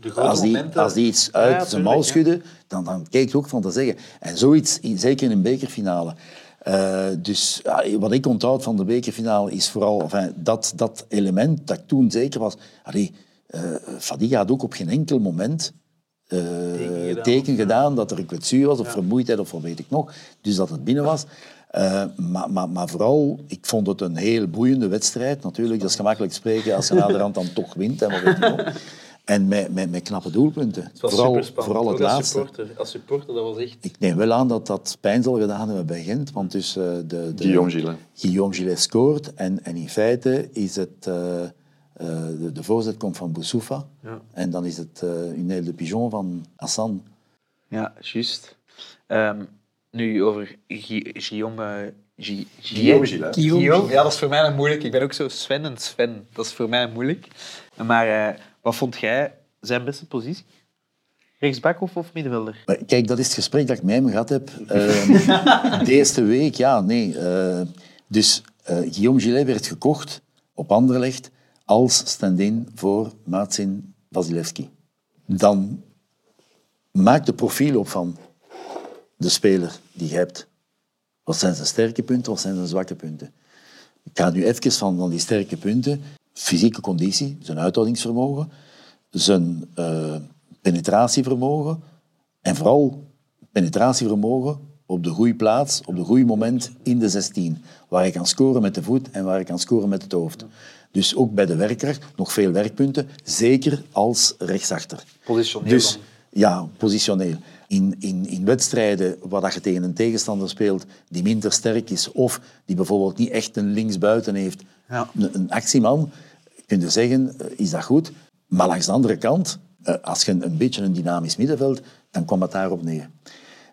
[SPEAKER 2] grote
[SPEAKER 3] als die,
[SPEAKER 2] momenten.
[SPEAKER 3] als die iets uit
[SPEAKER 2] Ja,
[SPEAKER 3] zijn mouw
[SPEAKER 2] ja.
[SPEAKER 3] schudde, dan, dan keek je ook van te zeggen. En zoiets, in- zeker in een bekerfinale. Eh, dus ja, wat ik onthoud van de bekerfinale is vooral enfin, dat, dat element dat ik toen zeker was. Allee, Fadiga had ook op geen enkel moment eh, teken, gedaan. dat er een kwetsuur was of vermoeidheid of wat weet ik nog. Dus dat het binnen was. Maar, maar, maar vooral, ik vond het een heel boeiende wedstrijd. Natuurlijk, dat is gemakkelijk spreken als je naderhand dan toch wint. En, wat weet ik nog. en met, met, met knappe doelpunten.
[SPEAKER 5] Het was
[SPEAKER 3] Vooral, vooral het
[SPEAKER 5] Ook als
[SPEAKER 3] laatste.
[SPEAKER 5] supporter. Als supporter, dat was echt...
[SPEAKER 3] Ik neem wel aan dat dat pijn zal gedaan hebben bij Gent, want dus eh, de, de,
[SPEAKER 1] Guillaume Gillet.
[SPEAKER 3] Guillaume Gillet scoort en, en in feite is het... eh, eh, de, de voorzet komt van Boussoufa en dan is het uh, une aile de pigeon van Hassan.
[SPEAKER 2] Ja, juist. Ehm, nu over Gui- Guillaume...
[SPEAKER 1] Guillaume
[SPEAKER 2] Gillet. Guillaume, ja, dat is voor mij een moeilijk. Ik ben ook zo Sven en Sven. Dat is voor mij moeilijk. Maar eh, wat vond jij zijn beste positie? Rechtsback of, of middenvelder?
[SPEAKER 3] Kijk, dat is het gesprek dat ik met hem gehad heb ehm, de eerste week. Ja, nee. eh, dus eh, Guillaume Gillet werd gekocht op Anderlecht als stand-in voor Marcin Vasilevski. Dan maak de profiel op van de speler die je hebt. Wat zijn zijn sterke punten, wat zijn zijn zwakke punten? Ik ga nu even van, van die sterke punten. Fysieke conditie, zijn uithoudingsvermogen, zijn eh, penetratievermogen en vooral penetratievermogen op de goede plaats, op de goede moment in de 16. Waar je kan scoren met de voet en waar je kan scoren met het hoofd. Dus ook bij de werker nog veel werkpunten, zeker als rechtsachter.
[SPEAKER 2] Positioneel
[SPEAKER 3] Dus
[SPEAKER 2] dan.
[SPEAKER 3] ja, positioneel. In, in, in wedstrijden waar dat je tegen een tegenstander speelt die minder sterk is of die bijvoorbeeld niet echt een linksbuiten heeft,
[SPEAKER 2] Ja.
[SPEAKER 3] een, een actieman, kun je zeggen, eh, is dat goed. Maar langs de andere kant, eh, als je een, beetje een dynamisch middenveld, dan kwam het daarop neer.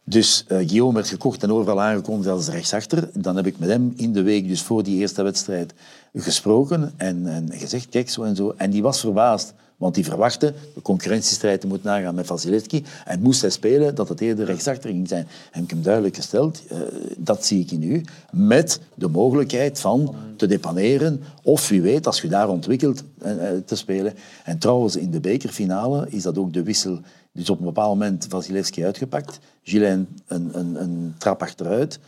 [SPEAKER 3] Dus eh, Guillaume werd gekocht en overal aangekondigd als rechtsachter. Dan heb ik met hem in de week, dus voor die eerste wedstrijd, gesproken en, en gezegd, kijk, zo en zo. En die was verbaasd, want die verwachtte de concurrentiestrijd te moeten nagaan met Vasilevski. En moest hij spelen dat het eerder rechtsachter ging zijn. En ik heb hem duidelijk gesteld, eh, dat zie ik in u, met de mogelijkheid van te depaneren of wie weet, als je daar ontwikkelt, eh, eh, te spelen. En trouwens, in de bekerfinale is dat ook de wissel dus op een bepaald moment Vasilevski uitgepakt. Gilles een, een, een trap achteruit.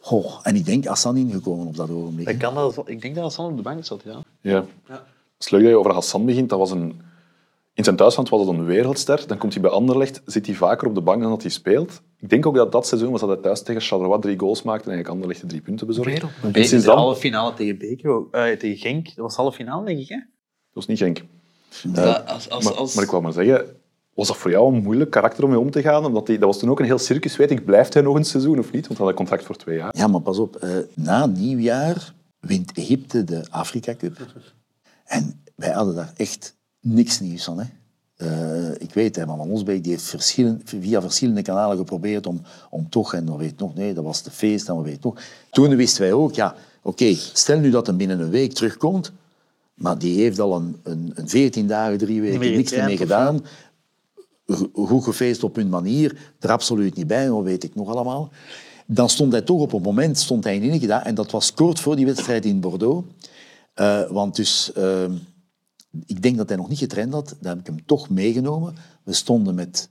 [SPEAKER 3] Goh, en ik denk Hassan ingekomen op dat ogenblik.
[SPEAKER 2] Dat kan dat, ik denk dat Hassan op de bank zat, ja.
[SPEAKER 1] Ja. Het is leuk dat je over Hassan begint. Dat was een... In zijn thuisland was het een wereldster. Dan komt hij bij Anderlecht, zit hij vaker op de bank dan dat hij speelt. Ik denk ook dat dat seizoen was dat hij thuis tegen Charleroi drie goals maakte en eigenlijk Anderlecht de drie punten bezorgde. En
[SPEAKER 2] Sinds
[SPEAKER 1] sinds
[SPEAKER 2] de
[SPEAKER 1] dan...
[SPEAKER 2] halve finale tegen Beker, eh, tegen Genk. Dat was halve finale, denk ik, hè?
[SPEAKER 1] Dat was niet Genk.
[SPEAKER 5] Dat- als, als,
[SPEAKER 1] Maar,
[SPEAKER 5] als,
[SPEAKER 1] maar ik wou maar zeggen, was dat voor jou een moeilijk karakter om mee om te gaan? Omdat die, dat was toen ook een heel circus. Weet ik, blijft hij nog een seizoen of niet? Want hij had een contract voor twee jaar.
[SPEAKER 3] Ja, maar pas op. eh, na nieuwjaar wint Egypte de Afrika Cup. En wij hadden daar echt niks nieuws van. Hè. Eh, ik weet, hè, Van Osbeek die heeft verschillen, via verschillende kanalen geprobeerd om, om toch, en dan weet nog, nee, dat was de feest, en we weten nog. Toen wisten wij ook, ja, oké, stel nu dat hij binnen een week terugkomt, maar die heeft al een, een, een 14 dagen, drie weken
[SPEAKER 2] meer
[SPEAKER 3] niks meer gedaan. Go- Goed gefeest op hun manier, er absoluut niet bij, dat weet ik nog allemaal. Dan stond hij toch op een moment stond hij in gedaan en dat was kort voor die wedstrijd in Bordeaux. Eh, want dus, eh, ik denk dat hij nog niet getraind had, daar heb ik hem toch meegenomen. We stonden met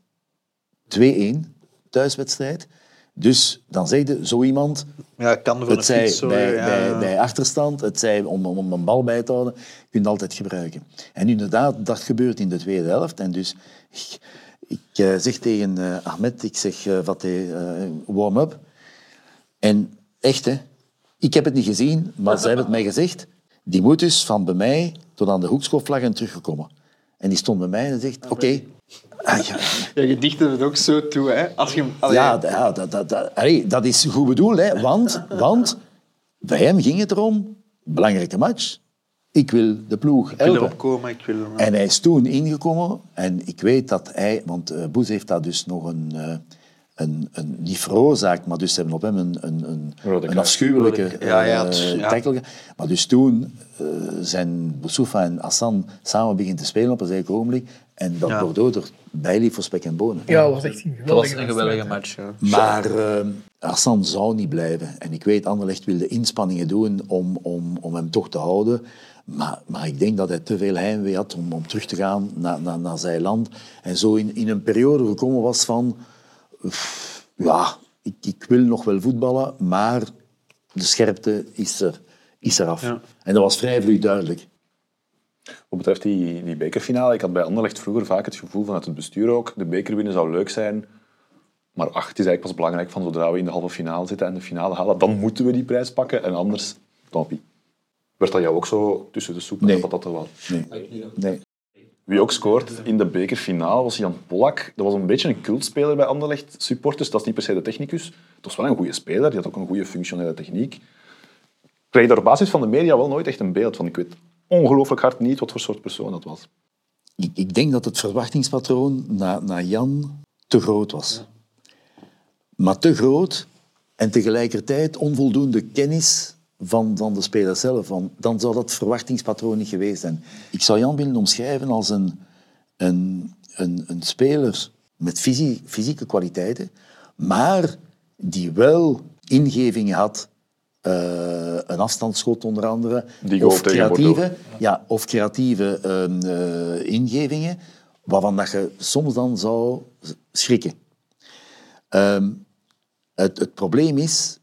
[SPEAKER 3] 2-1 thuiswedstrijd. Dus dan zegde zo iemand,
[SPEAKER 2] Ja, kan voor
[SPEAKER 3] het zij
[SPEAKER 2] fiets
[SPEAKER 3] bij,
[SPEAKER 2] ja.
[SPEAKER 3] bij, bij achterstand, het zij om, om, om een bal bij te houden, je kunt altijd gebruiken. En inderdaad, dat gebeurt in de tweede helft. En dus, ik, ik eh, zeg tegen eh, Ahmed, ik zeg, wat hij, eh, warm-up. En echt, hè, ik heb het niet gezien, maar zij hebben het mij gezegd. Die moet dus van bij mij tot aan de hoekschopvlag en teruggekomen. En die stond bij mij en zegt, oké. Ah, ja,
[SPEAKER 2] Ja, je dichtte het ook zo toe, hè. Als je, allee,
[SPEAKER 3] ja, ja dat, dat, dat, allee, dat is goed bedoeld, hè, want, want bij hem ging het erom, belangrijke match, ik wil de ploeg
[SPEAKER 2] ik wil
[SPEAKER 3] helpen.
[SPEAKER 2] ik wil...
[SPEAKER 3] En hij is toen ingekomen en ik weet dat hij, want eh Boes heeft daar dus nog een, eh, een, een niet veroorzaakt, maar dus ze hebben op hem een, een, een, afschuwelijke
[SPEAKER 2] Ja, ja,
[SPEAKER 3] eh,
[SPEAKER 2] het- ja.
[SPEAKER 3] tackle. ge- Maar dus toen eh, zijn Boussoufa en Hassan samen beginnen te spelen op een zeker ogenblik en dat
[SPEAKER 2] Ja.
[SPEAKER 3] Bordeaux er bijliep voor spek en bonen.
[SPEAKER 4] Ja, dat was echt een
[SPEAKER 2] was
[SPEAKER 4] geweldige
[SPEAKER 2] een geweldige match, ja.
[SPEAKER 3] Maar eh, Hassan zou niet blijven. En ik weet, Anderlecht wilde inspanningen doen om, om, om hem toch te houden. Maar, maar ik denk dat hij te veel heimwee had om, om terug te gaan naar, naar, naar zijn land. En zo in, in een periode gekomen was van... ja, ik, ik wil nog wel voetballen, maar de scherpte is er, is eraf.
[SPEAKER 2] Ja.
[SPEAKER 3] En dat was vrij vlug duidelijk.
[SPEAKER 1] Wat betreft die, die bekerfinale, ik had bij Anderlecht vroeger vaak het gevoel vanuit het bestuur ook, de beker winnen zou leuk zijn, maar ach, het is eigenlijk pas belangrijk van zodra we in de halve finale zitten en de finale halen, dan moeten we die prijs pakken en anders, pis. Werd dat jou ook zo tussen de soep en
[SPEAKER 3] Nee.
[SPEAKER 1] de patat was?
[SPEAKER 3] Nee. nee.
[SPEAKER 1] Wie ook scoort in de bekerfinale was Jan Pollak. Dat was een beetje een cultspeler bij Anderlecht supporters. Dat is niet per se de technicus. Het was wel een goede speler. Die had ook een goede functionele techniek. Ik kreeg daar op basis van de media wel nooit echt een beeld van. Ik weet ongelooflijk hard niet wat voor soort persoon dat was.
[SPEAKER 3] Ik, ik denk dat het verwachtingspatroon naar, naar Jan te groot was. Maar te groot en tegelijkertijd onvoldoende kennis van, de speler zelf. Want dan zou dat verwachtingspatroon niet geweest zijn. Ik zou Jan willen omschrijven als een, een, een, een speler met fysie- fysieke kwaliteiten, maar die wel ingevingen had. eh, een afstandsschot onder andere.
[SPEAKER 1] Die
[SPEAKER 3] of creatieve, ja, of creatieve ehm, eh, ingevingen, waarvan dat je soms dan zou schrikken. Ehm, het, het probleem is,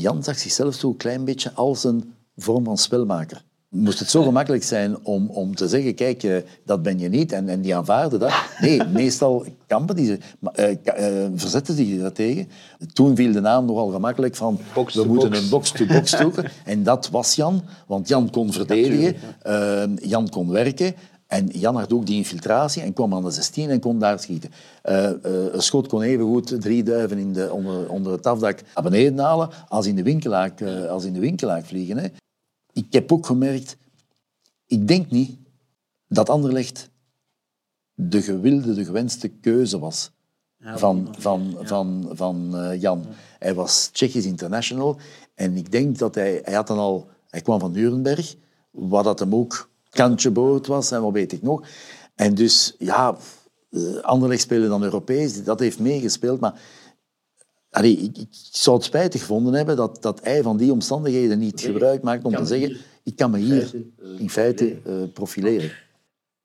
[SPEAKER 3] Jan zag zichzelf zo een klein beetje als een vorm van spelmaker. Moest het zo gemakkelijk zijn om, om te zeggen, kijk, eh, dat ben je niet, en, en die aanvaarden dat. Nee, meestal kampen die, eh, verzetten zich daar tegen. Toen viel de naam nogal gemakkelijk van,
[SPEAKER 2] Box
[SPEAKER 3] we moeten
[SPEAKER 2] box.
[SPEAKER 3] een box-to-box zoeken. En dat was Jan, want Jan kon verdedigen, Jan kon werken. En Jan had ook die infiltratie en kwam aan de 16 en kon daar schieten. Eh, eh, een schot kon even goed drie duiven in de, onder, onder het afdak naar beneden halen als in de winkelaak, eh, als in de winkelaak vliegen. Hè. Ik heb ook gemerkt, ik denk niet dat Anderlecht de gewilde, de gewenste keuze was van, van, van, van Jan. Hij was Tsjechisch international en ik denk dat hij, hij had dan al, hij kwam van Nuremberg, waar dat hem ook kantje boot was en wat weet ik nog. En dus, ja, eh, Anderlecht spelen dan Europees, dat heeft meegespeeld, maar allee, ik, ik zou het spijtig gevonden hebben dat, dat hij van die omstandigheden niet gebruik maakt om te zeggen, ik kan me hier in feite eh, profileren.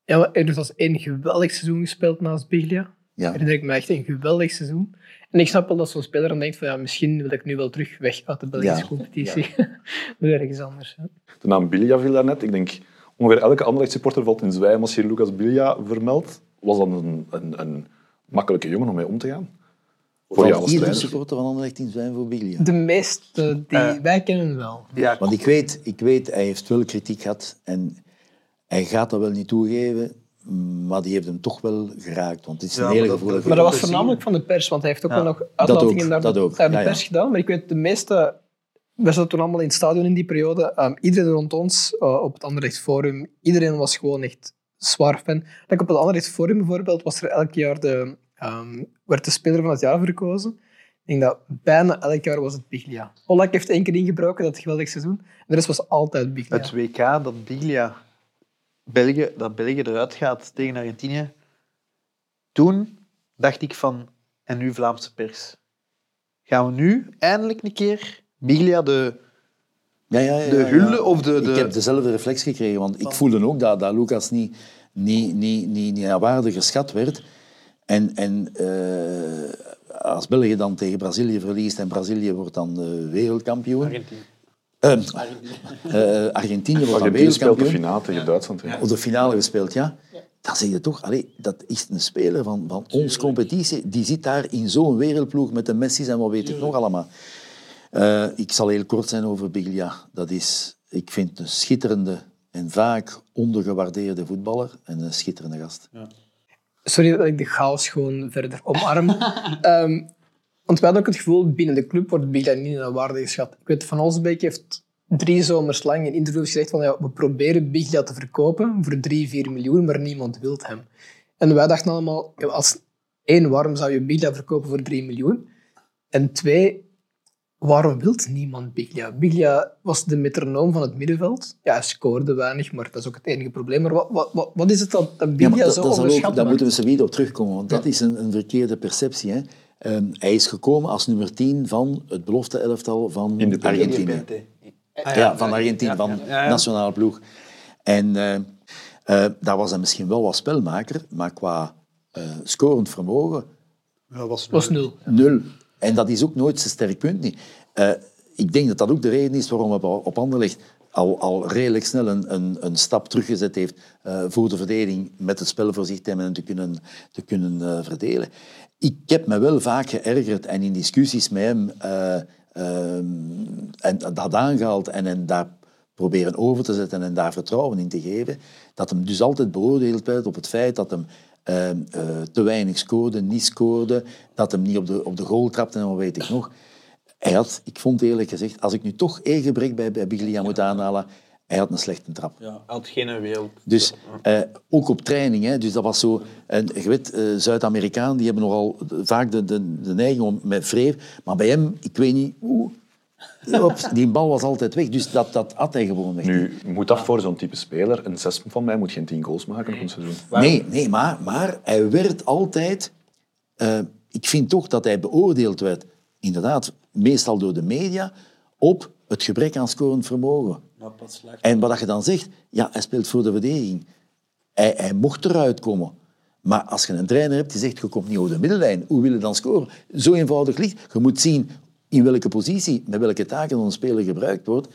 [SPEAKER 4] Ja, maar er is als één geweldig seizoen gespeeld naast Biglia.
[SPEAKER 3] Ja.
[SPEAKER 4] Herinner ik me echt een geweldig seizoen. En ik snap wel dat zo'n speler dan denkt van ja, misschien wil ik nu wel terug weg uit de Belgische
[SPEAKER 3] Ja.
[SPEAKER 4] competitie. Moet ergens anders. Hè.
[SPEAKER 1] De naam Bilja viel daarnet. Ik denk, ongeveer elke Anderlecht supporter valt in zwijm als je Lucas Bilja vermeldt. Was dat een, een, een makkelijke jongen om mee om te gaan? Voor jou als trainer?
[SPEAKER 3] supporter van Anderlecht in zijn voor Biglia.
[SPEAKER 4] De meeste die
[SPEAKER 2] Eh.
[SPEAKER 4] wij kennen wel.
[SPEAKER 2] Ja,
[SPEAKER 3] Want ik weet, ik weet, hij heeft wel kritiek gehad en hij gaat dat wel niet toegeven, maar die heeft hem toch wel geraakt. Want het is
[SPEAKER 2] Ja,
[SPEAKER 3] een
[SPEAKER 2] maar
[SPEAKER 3] hele
[SPEAKER 2] dat-
[SPEAKER 3] gevoelige
[SPEAKER 4] Maar dat was voornamelijk van de pers, want hij heeft ook
[SPEAKER 2] Ja.
[SPEAKER 4] wel nog uitlatingen
[SPEAKER 3] ook,
[SPEAKER 4] naar,
[SPEAKER 3] dat
[SPEAKER 4] de,
[SPEAKER 3] ook.
[SPEAKER 4] naar de
[SPEAKER 3] Ja, ja.
[SPEAKER 4] pers gedaan. Maar ik weet, de meeste we zaten toen allemaal in het stadion in die periode. Ehm, iedereen rond ons eh, op het Anderlecht Forum, iedereen was gewoon echt zwaar fan. Op het Anderlecht Forum bijvoorbeeld was er elk jaar de, ehm, werd de speler van het jaar verkozen. Ik denk dat bijna elk jaar was het Biglia. Ollak heeft één keer ingebroken, dat geweldig seizoen. En de rest was altijd Biglia.
[SPEAKER 2] Het WK dat Biglia België, dat België eruit gaat tegen Argentinië. Toen dacht ik van, en nu Vlaamse pers. Gaan we nu eindelijk een keer Biglia de,
[SPEAKER 3] Ja, ja, ja,
[SPEAKER 2] de hulde
[SPEAKER 3] ja.
[SPEAKER 2] of de... de
[SPEAKER 3] Ik heb dezelfde reflex gekregen, want ik voelde ook dat, dat Lucas niet, niet, niet, niet, niet naar waarde geschat werd. En, en eh, als België dan tegen Brazilië verliest en Brazilië wordt dan eh, wereldkampioen.
[SPEAKER 2] Argentinië.
[SPEAKER 3] Eh, eh, Argentinië wordt dan
[SPEAKER 1] Argentinië speelt de
[SPEAKER 3] wereldkampioen.
[SPEAKER 1] finale tegen Duitsland. ja.
[SPEAKER 3] Of de finale gespeeld, ja. Dan zeg je toch, allee, dat is een speler van, van ons competitie. Die zit daar in zo'n wereldploeg met de Messi's en wat weet ik nog allemaal. Eh, ik zal heel kort zijn over Biglia. Dat is, ik vind een schitterende en vaak ondergewaardeerde voetballer en een schitterende gast.
[SPEAKER 4] Sorry dat ik de chaos gewoon verder omarm. Ehm, want wij hadden ook het gevoel, binnen de club wordt Biglia niet naar waarde geschat. Ik weet, Van Olsbeek heeft drie zomers lang in interviews gezegd van ja, we proberen Biglia te verkopen voor 3, 4 miljoen, maar niemand wil hem. En wij dachten allemaal, ja, als één, waarom zou je Biglia verkopen voor 3 miljoen? En twee, waarom wil niemand Biglia? Biglia was de metronoom van het middenveld. Ja, hij scoorde weinig, maar dat is ook het enige probleem. Maar wat, wat, wat, is het dat, dat
[SPEAKER 3] Ja,
[SPEAKER 4] Biglia
[SPEAKER 3] dat,
[SPEAKER 4] zo
[SPEAKER 3] dat ook, daar moeten we zo weer op terugkomen, want dat is een, een verkeerde perceptie. Hè. Ehm, hij is gekomen als nummer 10 van het belofte-elftal van
[SPEAKER 1] In de
[SPEAKER 3] Argentinië.
[SPEAKER 2] Ah,
[SPEAKER 3] ja, van Argentinië, van
[SPEAKER 2] ja, ja.
[SPEAKER 3] nationale ploeg. En eh, eh, daar was hij misschien wel wat spelmaker, maar qua eh, scorend vermogen
[SPEAKER 2] Ja, was
[SPEAKER 4] was nul.
[SPEAKER 3] nul. En dat is ook nooit zijn sterk punt niet. Eh, ik denk dat dat ook de reden is waarom hij op Anderlecht al, al redelijk snel een, een, stap teruggezet heeft eh, voor de verdediging met het spel voor zich te hebben en te kunnen, te kunnen eh, verdelen. Ik heb me wel vaak geërgerd en in discussies met hem eh, ehm, en dat aangehaald en, en daar proberen over te zetten en daar vertrouwen in te geven, dat hem dus altijd beoordeeld werd op het feit dat hem eh, eh, te weinig scoorde, niet scoorde, dat hem niet op de, op de goal trapte en wat weet ik nog. Hij had, ik vond eerlijk gezegd, als ik nu toch één gebrek bij, bij Biglia moet aanhalen, hij had een slechte trap.
[SPEAKER 2] Ja, hij had geen wereld.
[SPEAKER 3] Dus eh, ook op training, hè, dus dat was zo. En je weet, eh, Zuid-Amerikaan die hebben nogal vaak de, de, de neiging om met wreef, maar bij hem, ik weet niet hoe. Die bal was altijd weg, dus dat, dat had hij gewoon weg.
[SPEAKER 1] Nu, moet dat voor zo'n type speler, een zes van mij moet geen tien goals maken op een seizoen.
[SPEAKER 3] Nee, nee maar, maar hij werd altijd... eh, ik vind toch dat hij beoordeeld werd, inderdaad, meestal door de media, op het gebrek aan scorend vermogen. En wat je dan zegt, ja, hij speelt voor de verdediging. Hij, hij mocht eruit komen. Maar als je een trainer hebt die zegt, je komt niet over de middenlijn, hoe wil je dan scoren? Zo eenvoudig ligt. Je moet zien in welke positie, met welke taken een speler gebruikt wordt.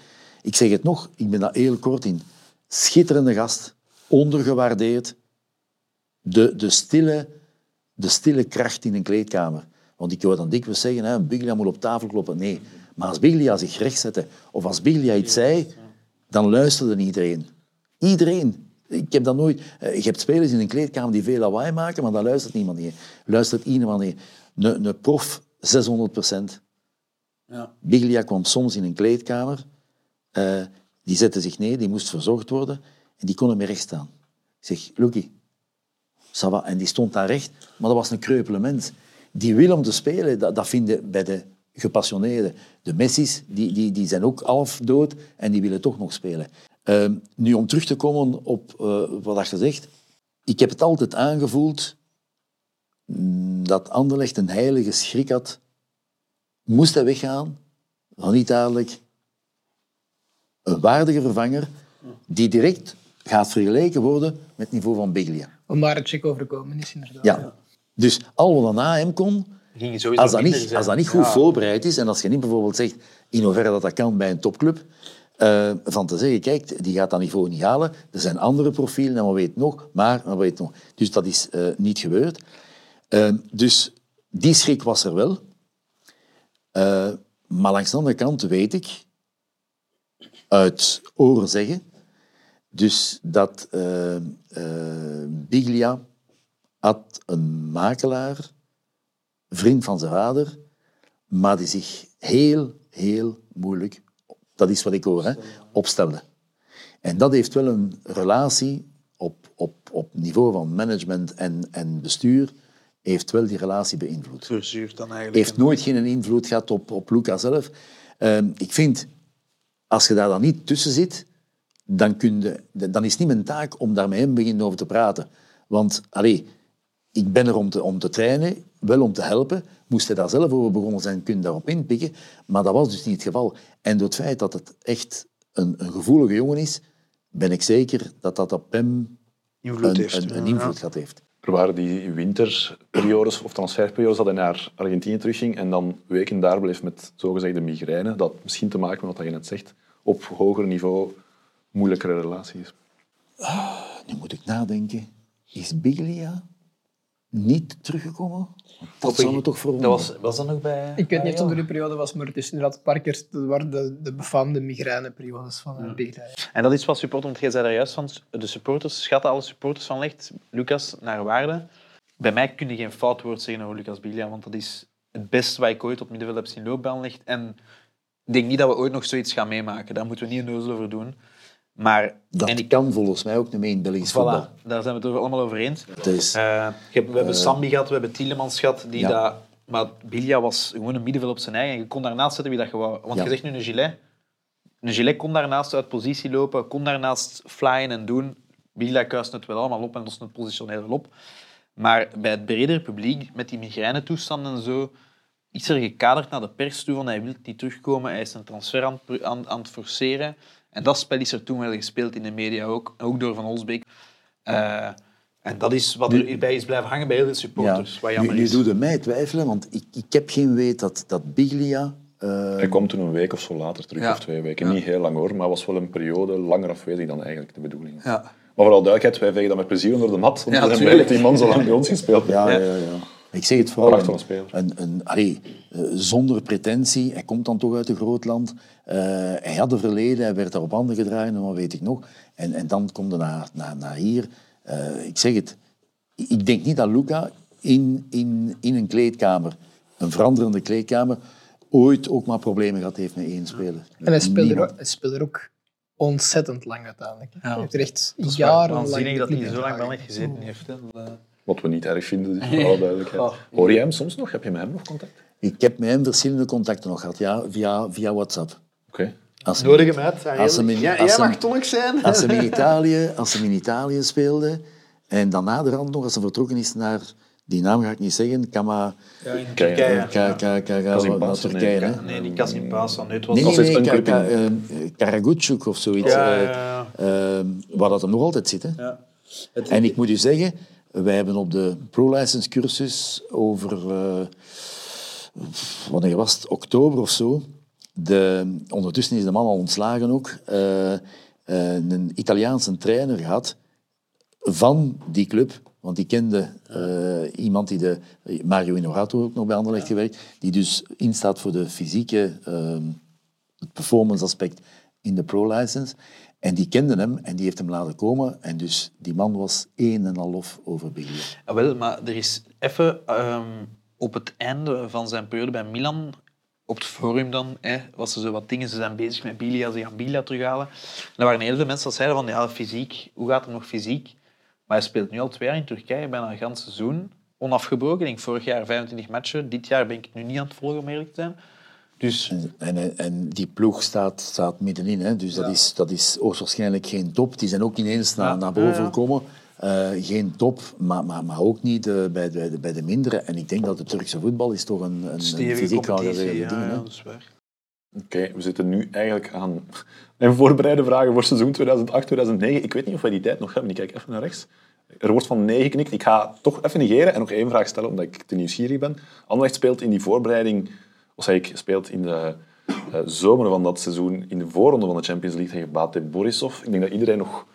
[SPEAKER 3] Ik zeg het nog, ik ben daar heel kort in. Schitterende gast, ondergewaardeerd. De, de, stille, de stille kracht in een kleedkamer. Want ik hoor dan dikwijls zeggen, hè, Biglia moet op tafel kloppen. Nee, maar als Biglia zich recht zette, of als Biglia iets zei, dan luisterde iedereen. Iedereen. Ik heb dat nooit... eh, Je hebt spelers in een kleedkamer die veel lawaai maken, maar daar luistert niemand niet. Luistert iemand. Een, een prof, 600 procent. Biglia kwam soms in een kleedkamer. eh, die zette zich neer, die moest verzorgd worden. En die kon er meer recht staan. Ik zeg, Lucky, va. En die stond daar recht, maar dat was een kreupele mens. Die wil om te spelen, dat, dat vinden bij de gepassioneerden. De Messi's, die, die, die zijn ook half dood en die willen toch nog spelen. Ehm, nu, om terug te komen op eh, wat je zegt. Ik heb het altijd aangevoeld mm, dat Anderlecht een heilige schrik had. Moest hij weggaan, dan niet dadelijk een waardige vervanger die direct gaat vergeleken worden met het niveau van Biglia.
[SPEAKER 4] Om maar het check overkomen is inderdaad.
[SPEAKER 3] Ja. Dus al wat er na hem kon,
[SPEAKER 2] Ging sowieso
[SPEAKER 3] als dat, niet, als dat niet goed
[SPEAKER 2] Ja.
[SPEAKER 3] voorbereid is en als je niet bijvoorbeeld zegt, in hoeverre dat dat kan bij een topclub, eh, van te zeggen, kijk, die gaat dat niveau niet halen, er zijn andere profielen en wat weet nog, maar wat weet nog. Dus dat is eh, niet gebeurd. Eh, dus die schrik was er wel. Eh, maar langs de andere kant weet ik, uit oren zeggen, dus dat eh, eh, Biglia had een makelaar, vriend van zijn vader, maar die zich heel, heel moeilijk Dat is wat ik hoor, hè? opstelde. En dat heeft wel een relatie op, op, op niveau van management en, en bestuur, heeft wel die relatie beïnvloed.
[SPEAKER 2] Verzuurt dan eigenlijk.
[SPEAKER 3] Heeft nooit geen invloed gehad op, op Luca zelf. Ehm, ik vind, als je daar dan niet tussen zit, dan, kun je, dan is het niet mijn taak om daar met hem beginnen over te praten. Want, allee, ik ben er om te, om te trainen, wel om te helpen. Moest hij daar zelf over begonnen zijn, kun je daarop inpikken. Maar dat was dus niet het geval. En door het feit dat het echt een, een gevoelige jongen is, ben ik zeker dat dat op hem
[SPEAKER 2] Invloed
[SPEAKER 3] een,
[SPEAKER 2] heeft,
[SPEAKER 3] een, een
[SPEAKER 2] ja.
[SPEAKER 3] invloed gehad heeft.
[SPEAKER 1] Er waren die winterperiodes of transferperiodes dat hij naar Argentinië terugging en dan weken daar bleef met zogezegde migraine. Dat misschien te maken met wat je net zegt, op hoger niveau moeilijkere relaties.
[SPEAKER 3] Nu moet ik nadenken. Is Biglia niet teruggekomen? Dat zou me toch
[SPEAKER 2] Dat was, was dat nog bij...
[SPEAKER 4] Ik weet niet of het door die periode was, maar het is inderdaad een paar keer dat waren de, de befaamde migraineperiodes van Big Day.
[SPEAKER 2] En dat is wat supporter, want jij zei daar juist van, de supporters, schatten alle supporters van Licht, Lucas, naar waarde. Bij mij kun je geen fout woord zeggen over Lucas Biglia, want dat is het beste wat ik ooit op middenveld heb zien lopen bij Licht. En ik denk niet dat we ooit nog zoiets gaan meemaken. Daar moeten we niet een over doen. Maar,
[SPEAKER 3] Dat
[SPEAKER 2] en ik,
[SPEAKER 3] kan volgens mij ook niet meer in Belgisch voetbal.
[SPEAKER 2] daar zijn we het allemaal over eens.
[SPEAKER 3] Is,
[SPEAKER 2] Eh, we hebben Sambi gehad, we hebben Tielemans gehad, die
[SPEAKER 3] Ja.
[SPEAKER 2] dat... Maar Bilia was gewoon een middenveld op zijn eigen. Je kon daarnaast zetten wie dat je wou. Want
[SPEAKER 3] Ja.
[SPEAKER 2] je zegt nu een gilet. Een gilet kon daarnaast uit positie lopen, kon daarnaast flyen en doen. Bilia kuist het wel allemaal op en lost het positioneel wel op. Maar bij het bredere publiek, met die migrainetoestanden en zo, is er gekaderd naar de pers toe van hij wil niet terugkomen, hij is een transfer aan, aan, aan het forceren. En dat spel is er toen wel gespeeld in de media ook, ook door Van Olsbeek. Eh, en dat is wat er bij is blijven hangen bij heel veel supporters. Wat
[SPEAKER 3] nu,
[SPEAKER 2] jammer
[SPEAKER 3] nu doet het mij twijfelen, want ik, ik heb geen weet dat, dat Biglia... eh,
[SPEAKER 1] Hij kwam toen een week of zo later terug,
[SPEAKER 2] Ja.
[SPEAKER 1] of twee weken. Niet heel lang hoor, maar was wel een periode langer afwezig dan eigenlijk de bedoeling.
[SPEAKER 2] Ja.
[SPEAKER 1] Maar vooral duidelijkheid, wij vegen dat met plezier onder de mat. Want
[SPEAKER 2] Ja,
[SPEAKER 1] we dat die man zo lang bij ons gespeeld heeft.
[SPEAKER 3] ja,
[SPEAKER 2] Ja.
[SPEAKER 3] ja. Ik zeg het vooral
[SPEAKER 1] Prachtige speler.
[SPEAKER 3] een, een, allee, eh, zonder pretentie. Hij komt dan toch uit een groot land. Eh, hij had een verleden, hij werd daar op handen gedragen, en wat weet ik nog. En, en dan komt hij naar, naar, naar hier. Eh, ik zeg het, ik denk niet dat Luca in, in, in een kleedkamer, een veranderende kleedkamer, ooit ook maar problemen gehad heeft met één speler.
[SPEAKER 4] En hij speelde, er, hij speelde er ook ontzettend lang uiteindelijk.
[SPEAKER 2] Ja.
[SPEAKER 4] Hij heeft er echt
[SPEAKER 2] Dat is
[SPEAKER 4] jarenlang...
[SPEAKER 2] waanzinnig dat hij zo lang wel niet gezeten heeft. Hè. Eh,
[SPEAKER 1] Wat we niet erg vinden, dus voor alle duidelijkheid.
[SPEAKER 2] Oh.
[SPEAKER 1] Hoor je hem soms nog? Heb je met hem nog contact?
[SPEAKER 3] Ik heb met hem verschillende contacten nog gehad, ja, via, via WhatsApp.
[SPEAKER 1] Oké.
[SPEAKER 3] Als hij-
[SPEAKER 2] Nodig hem uit.
[SPEAKER 3] Als hem in-
[SPEAKER 2] Ja,
[SPEAKER 3] als
[SPEAKER 2] jij
[SPEAKER 3] hem-
[SPEAKER 2] mag tolk zijn.
[SPEAKER 3] Als hem in Italië, als hem in Italië speelde en dan naderhand nog, als hij vertrokken is naar, die naam ga ik niet zeggen, Kama,
[SPEAKER 2] Ja, in Turkije.
[SPEAKER 3] Ka, ka, ka, ka,
[SPEAKER 1] Kasim
[SPEAKER 3] naar Turkije.
[SPEAKER 1] nee,
[SPEAKER 3] hè.
[SPEAKER 2] Nee, die Kasim Paas. Nee,
[SPEAKER 3] Nee,
[SPEAKER 1] Als
[SPEAKER 3] nee, eh, Karagutschuk of zoiets.
[SPEAKER 2] Ja,
[SPEAKER 3] eh,
[SPEAKER 2] ja, ja.
[SPEAKER 3] eh, waar dat hem nog altijd zit. Hè.
[SPEAKER 2] Ja. Het-
[SPEAKER 3] En ik moet u zeggen, wij hebben op de pro-license cursus over, eh, wanneer was het, oktober of zo, de, ondertussen is de man al ontslagen ook, eh, eh, een Italiaanse trainer gehad van die club. Want die kende iemand die de... Mario Inorato ook nog bij Anderlecht gewerkt. Die dus instaat voor de fysieke... eh, het performance aspect in de pro-license. En die kende hem en die heeft hem laten komen. En dus die man was één en al lof over Biglia.
[SPEAKER 2] Ja, wel, maar er is even ehm, op het einde van zijn periode bij Milan, op het forum dan, hè, was er zo wat dingen, ze zijn bezig met Bilia, ze gaan Bilia terughalen. En er waren heel veel mensen die zeiden van, ja, fysiek, hoe gaat het nog fysiek? Maar hij speelt nu al twee jaar in Turkije, bijna een gans seizoen, onafgebroken. Vorig jaar 25 matchen, dit jaar ben ik het nu niet aan het volgen om eerlijk te zijn. Dus
[SPEAKER 3] En, en, en die ploeg staat, staat middenin. Hè? Dus dat, is, dat is hoogstwaarschijnlijk geen top. Die zijn ook ineens naar,
[SPEAKER 2] Ja.
[SPEAKER 3] naar boven
[SPEAKER 2] Ja, ja.
[SPEAKER 3] gekomen. Eh, geen top, maar, maar, maar ook niet eh, bij, de, bij de mindere. En ik denk dat de Turkse voetbal is toch een, een, fysiek
[SPEAKER 2] ja,
[SPEAKER 3] ding. hè.
[SPEAKER 2] ja, dat is waar.
[SPEAKER 1] Oké, we zitten nu eigenlijk aan mijn voorbereide vragen voor seizoen 2008-2009. Ik weet niet of wij die tijd nog hebben. Ik kijk even naar rechts. Er wordt van nee geknikt. Ik ga toch even negeren en nog één vraag stellen, omdat ik te nieuwsgierig ben. Anderlecht speelt in die voorbereiding, ik, speelt in de eh, zomer van dat seizoen in de voorronde van de Champions League tegen Bate Borisov. Ik denk dat iedereen nog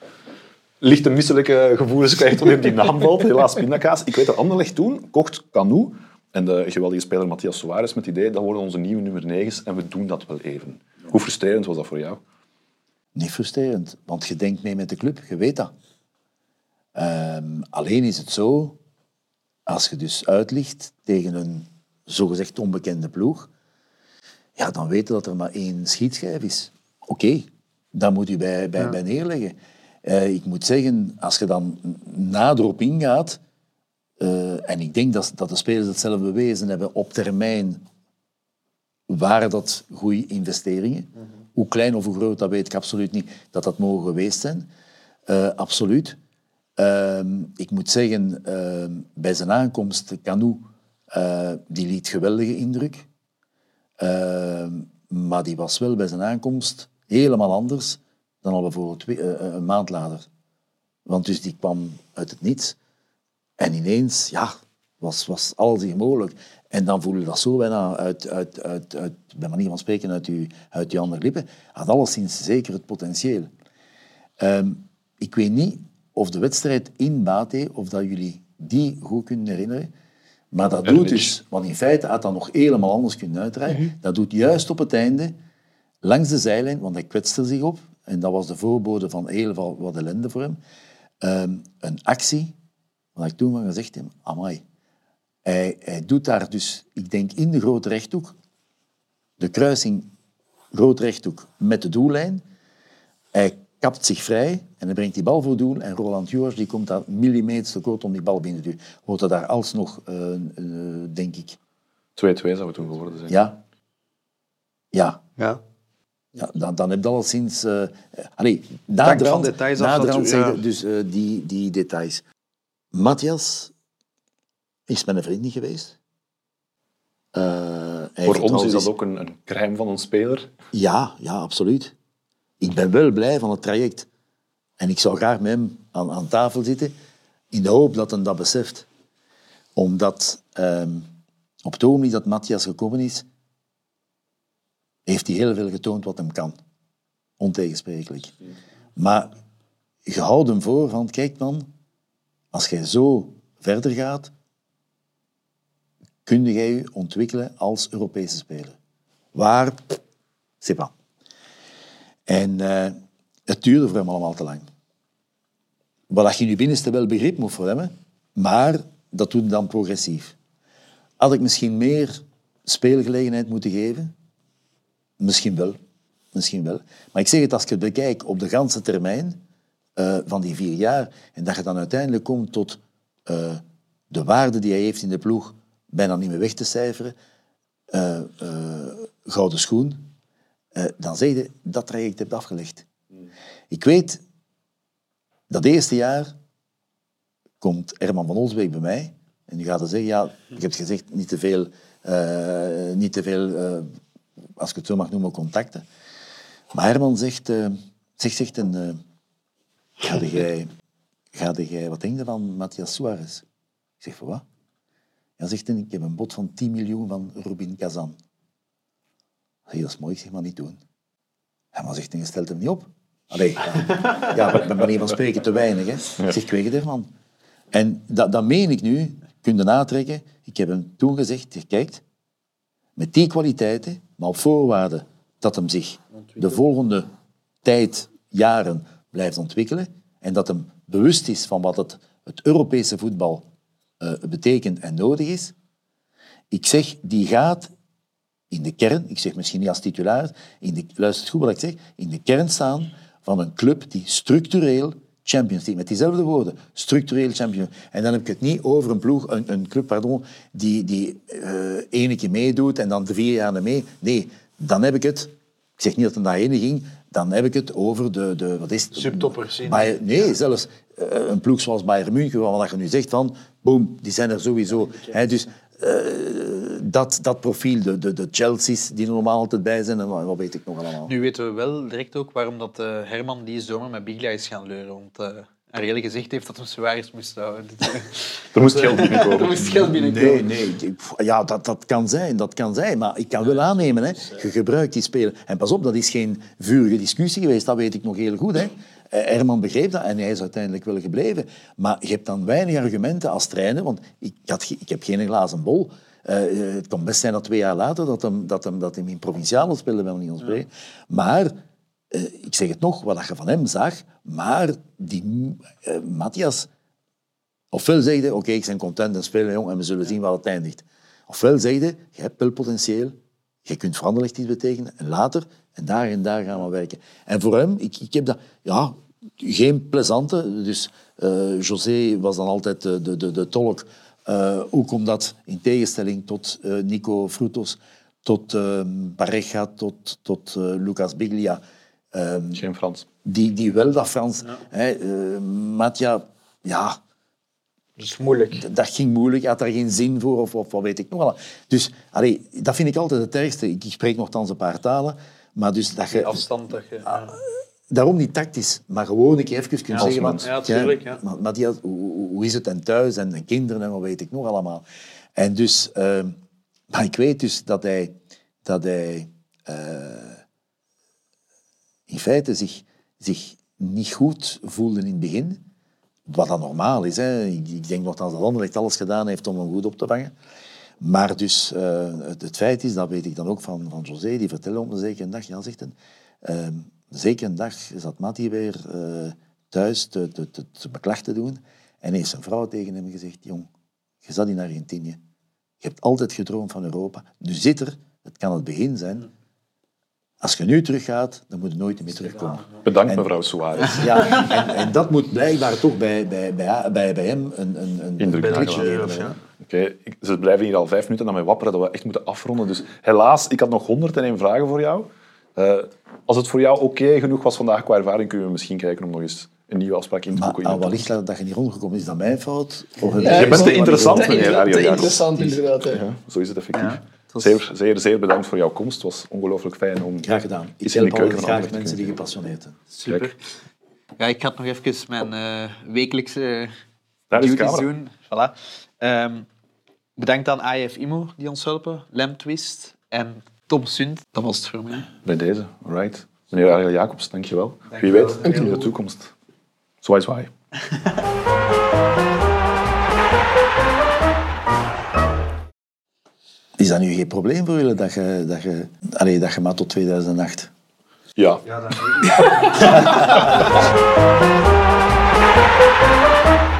[SPEAKER 1] lichte misselijke gevoelens krijgt wanneer die naam valt. Helaas pindakaas. Ik weet dat Anderlecht toen kocht Canu en de geweldige speler Matthias Soares met het idee dat worden onze nieuwe nummer 9's en we doen dat wel even. Hoe frustrerend was dat voor jou?
[SPEAKER 3] Niet frustrerend, want je denkt mee met de club, je weet dat. Ehm, alleen is het zo, als je dus uitlicht tegen een zogezegd onbekende ploeg, ja, dan weet je dat er maar één schietschijf is. oké, daar moet u bij, bij, bij neerleggen. Eh, ik moet zeggen, als je dan nader op ingaat, eh, en ik denk dat, dat de spelers het zelf bewezen hebben, op termijn waren dat goede investeringen. Hoe klein of hoe groot, dat weet ik absoluut niet, dat dat mogen geweest zijn. Eh, absoluut. Ehm, ik moet zeggen, ehm, bij zijn aankomst, Canu, uh, die liet geweldige indruk. Ehm, maar die was wel bij zijn aankomst helemaal anders dan al bijvoorbeeld twee, uh, een maand later. Want dus die kwam uit het niets. En ineens, ja, was, was alles hier mogelijk. En dan voelde dat zo bijna uit, uit, uit, uit, bij manier van spreken, uit uw, uit andere lippen. Had alleszins zeker het potentieel. Um, ik weet niet of de wedstrijd in Bate, of dat jullie die goed kunnen herinneren. Maar dat doet dus, want in feite had dat nog helemaal anders kunnen uitdraaien. Mm Dat doet juist op het einde, langs de zijlijn, want hij kwetste zich op. En dat was de voorbode van heel wat ellende voor hem. Um, een actie, wat ik toen van gezegd heb, amai. Hij, hij doet daar dus, ik denk in de grote rechthoek, de kruising groot rechthoek met de doellijn. Hij kapt zich vrij en hij brengt die bal voor doel. En Roland Joors die komt daar millimeters te kort om die bal binnen te duwen. Wordt er daar alsnog, uh, uh, denk ik... 2-2
[SPEAKER 1] zou het toen geworden zijn.
[SPEAKER 3] Ja. Ja.
[SPEAKER 2] Ja.
[SPEAKER 3] Ja, dan, dan heb je al sinds... Uh, allee, naderhand,
[SPEAKER 5] details
[SPEAKER 3] naderhand ja. dus uh, die, die details. Matthias is mijn vriend niet geweest.
[SPEAKER 1] Uh, Voor ons is dat ook een, een crème van een speler.
[SPEAKER 3] Ja, ja, absoluut. Ik ben wel blij van het traject. En ik zou graag met hem aan, aan tafel zitten, in de hoop dat hij dat beseft. Omdat um, op het ogenblik dat Matthias gekomen is, heeft hij heel veel getoond wat hem kan. Ontegensprekelijk. Maar je houdt hem voor van, kijk man, als jij zo verder gaat, kun jij je ontwikkelen als Europese speler. Waar? C'est pas. En uh, het duurde voor hem allemaal te lang. Wat je nu binnenste wel begrip moet voor hem, maar dat doet dan progressief. Had ik misschien meer speelgelegenheid moeten geven? Misschien wel. Misschien wel. Maar ik zeg het, als ik het bekijk op de ganse termijn uh, van die vier jaar, en dat je dan uiteindelijk komt tot uh, de waarde die hij heeft in de ploeg, bijna niet meer weg te cijferen, gouden schoen, uh, dan zeg je dat traject hebt afgelegd. Ik weet, dat eerste jaar komt Herman van Olsbeek bij mij en die gaat dan zeggen, ja, ik heb gezegd, niet te veel, uh, niet te veel uh, als ik het zo mag noemen, contacten. Maar Herman zegt, zegt, zegt ga jij, ga jij, wat denk je van Matthias Suarez? Ik zeg, voor wat? Hij zegt, ik heb een bod van 10 miljoen van Rubin Kazan. Hey, dat is mooi, ik zeg maar niet doen. Ja, maar zegt hij, je stelt hem niet op. Allee, ja, ja bij manier van spreken te weinig. Hè. Ja. Zeg, ik weet het ervan. En dat, dat meen ik nu, kun je natrekken. Ik heb hem toen gezegd, kijkt, met die kwaliteiten, maar op voorwaarde dat hem zich de volgende tijd, jaren blijft ontwikkelen en dat hem bewust is van wat het, het Europese voetbal uh, betekent en nodig is. Ik zeg, die gaat in de kern, ik zeg misschien niet als titularis, in de, luister goed wat ik zeg, in de kern staan van een club die structureel Champions League, met diezelfde woorden, structureel champion. En dan heb ik het niet over een ploeg, een, een club, pardon, die, die uh, ene keer meedoet en dan de vier jaar mee. Nee, dan heb ik het, ik zeg niet dat het naar ene ging, dan heb ik het over de, de wat is het?
[SPEAKER 5] Subtoppers.
[SPEAKER 3] Bayern, nee, zelfs uh, een ploeg zoals Bayern München, waar je nu zegt van, boom, die zijn er sowieso. Dus uh, dat, dat profiel, de, de, de Chelsea's die er normaal altijd bij zijn, en wat weet ik nog allemaal.
[SPEAKER 5] Nu weten we wel direct ook waarom dat, uh, Herman die zomer met Biglia is gaan leuren. Want uh, Arielle gezegd heeft dat hij zwaar moest houden.
[SPEAKER 1] er moest geld binnenkomen.
[SPEAKER 5] er moest geld binnenkomen.
[SPEAKER 3] Nee, nee. Ja, dat, dat kan zijn, dat kan zijn. Maar ik kan wel aannemen, hè. je gebruikt die speler. En pas op, dat is geen vurige discussie geweest, dat weet ik nog heel goed. Hè. Herman begreep dat en hij is uiteindelijk wel gebleven. Maar je hebt dan weinig argumenten als trainer, want ik, had, ik heb geen glazen bol. Uh, het kan best zijn dat twee jaar later dat hem, dat hem, dat hem in provinciale speelde, wel niet ons ja. Maar, uh, ik zeg het nog, wat je van hem zag, maar die uh, Matthias, ofwel zeg je, oké, okay, ik ben content en spelen jong en we zullen zien waar het eindigt. Ofwel zeg je, je hebt wel potentieel, Je kunt voor Anderlecht iets betekenen. En later, en daar en daar gaan we werken. En voor hem, ik, ik heb dat... Ja, geen plezante. Dus eh, José was dan altijd de, de, de, de tolk. Uh, ook omdat, in tegenstelling tot uh, Nico Frutos, tot uh, Pareja, tot, tot Lucas Biglia...
[SPEAKER 1] Ehm, geen Frans.
[SPEAKER 3] Die, die wel dat Frans... Ja. Matja, ja...
[SPEAKER 2] Dat is moeilijk.
[SPEAKER 3] Dat ging moeilijk, had daar geen zin voor of, of wat weet ik nog wel. Dus allee, dat vind ik altijd het ergste. Ik, spreek nogthans een paar talen, maar dus dat je...
[SPEAKER 2] Die afstand dat je...
[SPEAKER 3] Ah, daarom niet tactisch, maar gewoon een keer even kunnen
[SPEAKER 2] ja,
[SPEAKER 3] zeggen...
[SPEAKER 2] Man. Ja, tuurlijk. Ja.
[SPEAKER 3] Maar, maar die, hoe, hoe, is het en thuis en, en, kinderen en wat weet ik nog allemaal. En dus... Uh, maar ik weet dus dat hij... Dat hij uh, in feite zich, zich niet goed voelde in het begin. Wat dan normaal is. Hè. Ik, denk nogthans dat Anderlecht alles gedaan heeft om hem goed op te vangen. Maar dus uh, het, feit is, dat weet ik dan ook van, van José, die vertelde op een zekere dag, ja, zegt zeker een dag zat Matti weer uh, thuis te, te, te, te beklag te doen en heeft zijn vrouw tegen hem gezegd, jong, je zat in Argentinië. Je hebt altijd gedroomd van Europa. Nu zit er, het kan het begin zijn. Als je nu teruggaat, dan moet je nooit meer terugkomen.
[SPEAKER 1] Bedankt, en, mevrouw Suarez.
[SPEAKER 3] Ja, en, en, dat moet blijkbaar toch bij, bij, bij, bij, bij hem een, een, een
[SPEAKER 1] indruk
[SPEAKER 3] geven.
[SPEAKER 1] Ja. Oké, okay. ze blijven hier al vijf minuten aan mij wapperen dat we echt moeten afronden. Dus helaas, ik had nog 101 vragen voor jou. Uh, als het voor jou oké okay genoeg was vandaag qua ervaring, kunnen we misschien kijken om nog eens een nieuwe afspraak in te boeken.
[SPEAKER 3] Maar wellicht dat je niet rondgekomen is, dat mijn fout?
[SPEAKER 1] Of ja, je bent te interessant, meneer Ario
[SPEAKER 4] Te interessant, inderdaad.
[SPEAKER 1] Ja, zo is het effectief. Ja, was... Zeer, zeer, zeer bedankt voor jouw komst. Het was ongelooflijk fijn om...
[SPEAKER 3] Graag gedaan. Ik help altijd graag mensen die gepassioneerd zijn.
[SPEAKER 5] Super. Kijk. Ja, ik ga nog even mijn uh, wekelijkse Daar duties doen. Voilà. Um, bedankt aan AIF IMO die ons helpen, Lem Twist en Tom Sund. Dat was het voor mij.
[SPEAKER 1] Bij deze, alright. Meneer Ariel Jacobs, dankjewel. Dank Wie weet, in de toekomst. Zwaai, zwaai.
[SPEAKER 3] dat nu geen probleem voor jullie dat je, dat je, allee, dat je maar tot 2008?
[SPEAKER 1] Ja.
[SPEAKER 2] Ja, dat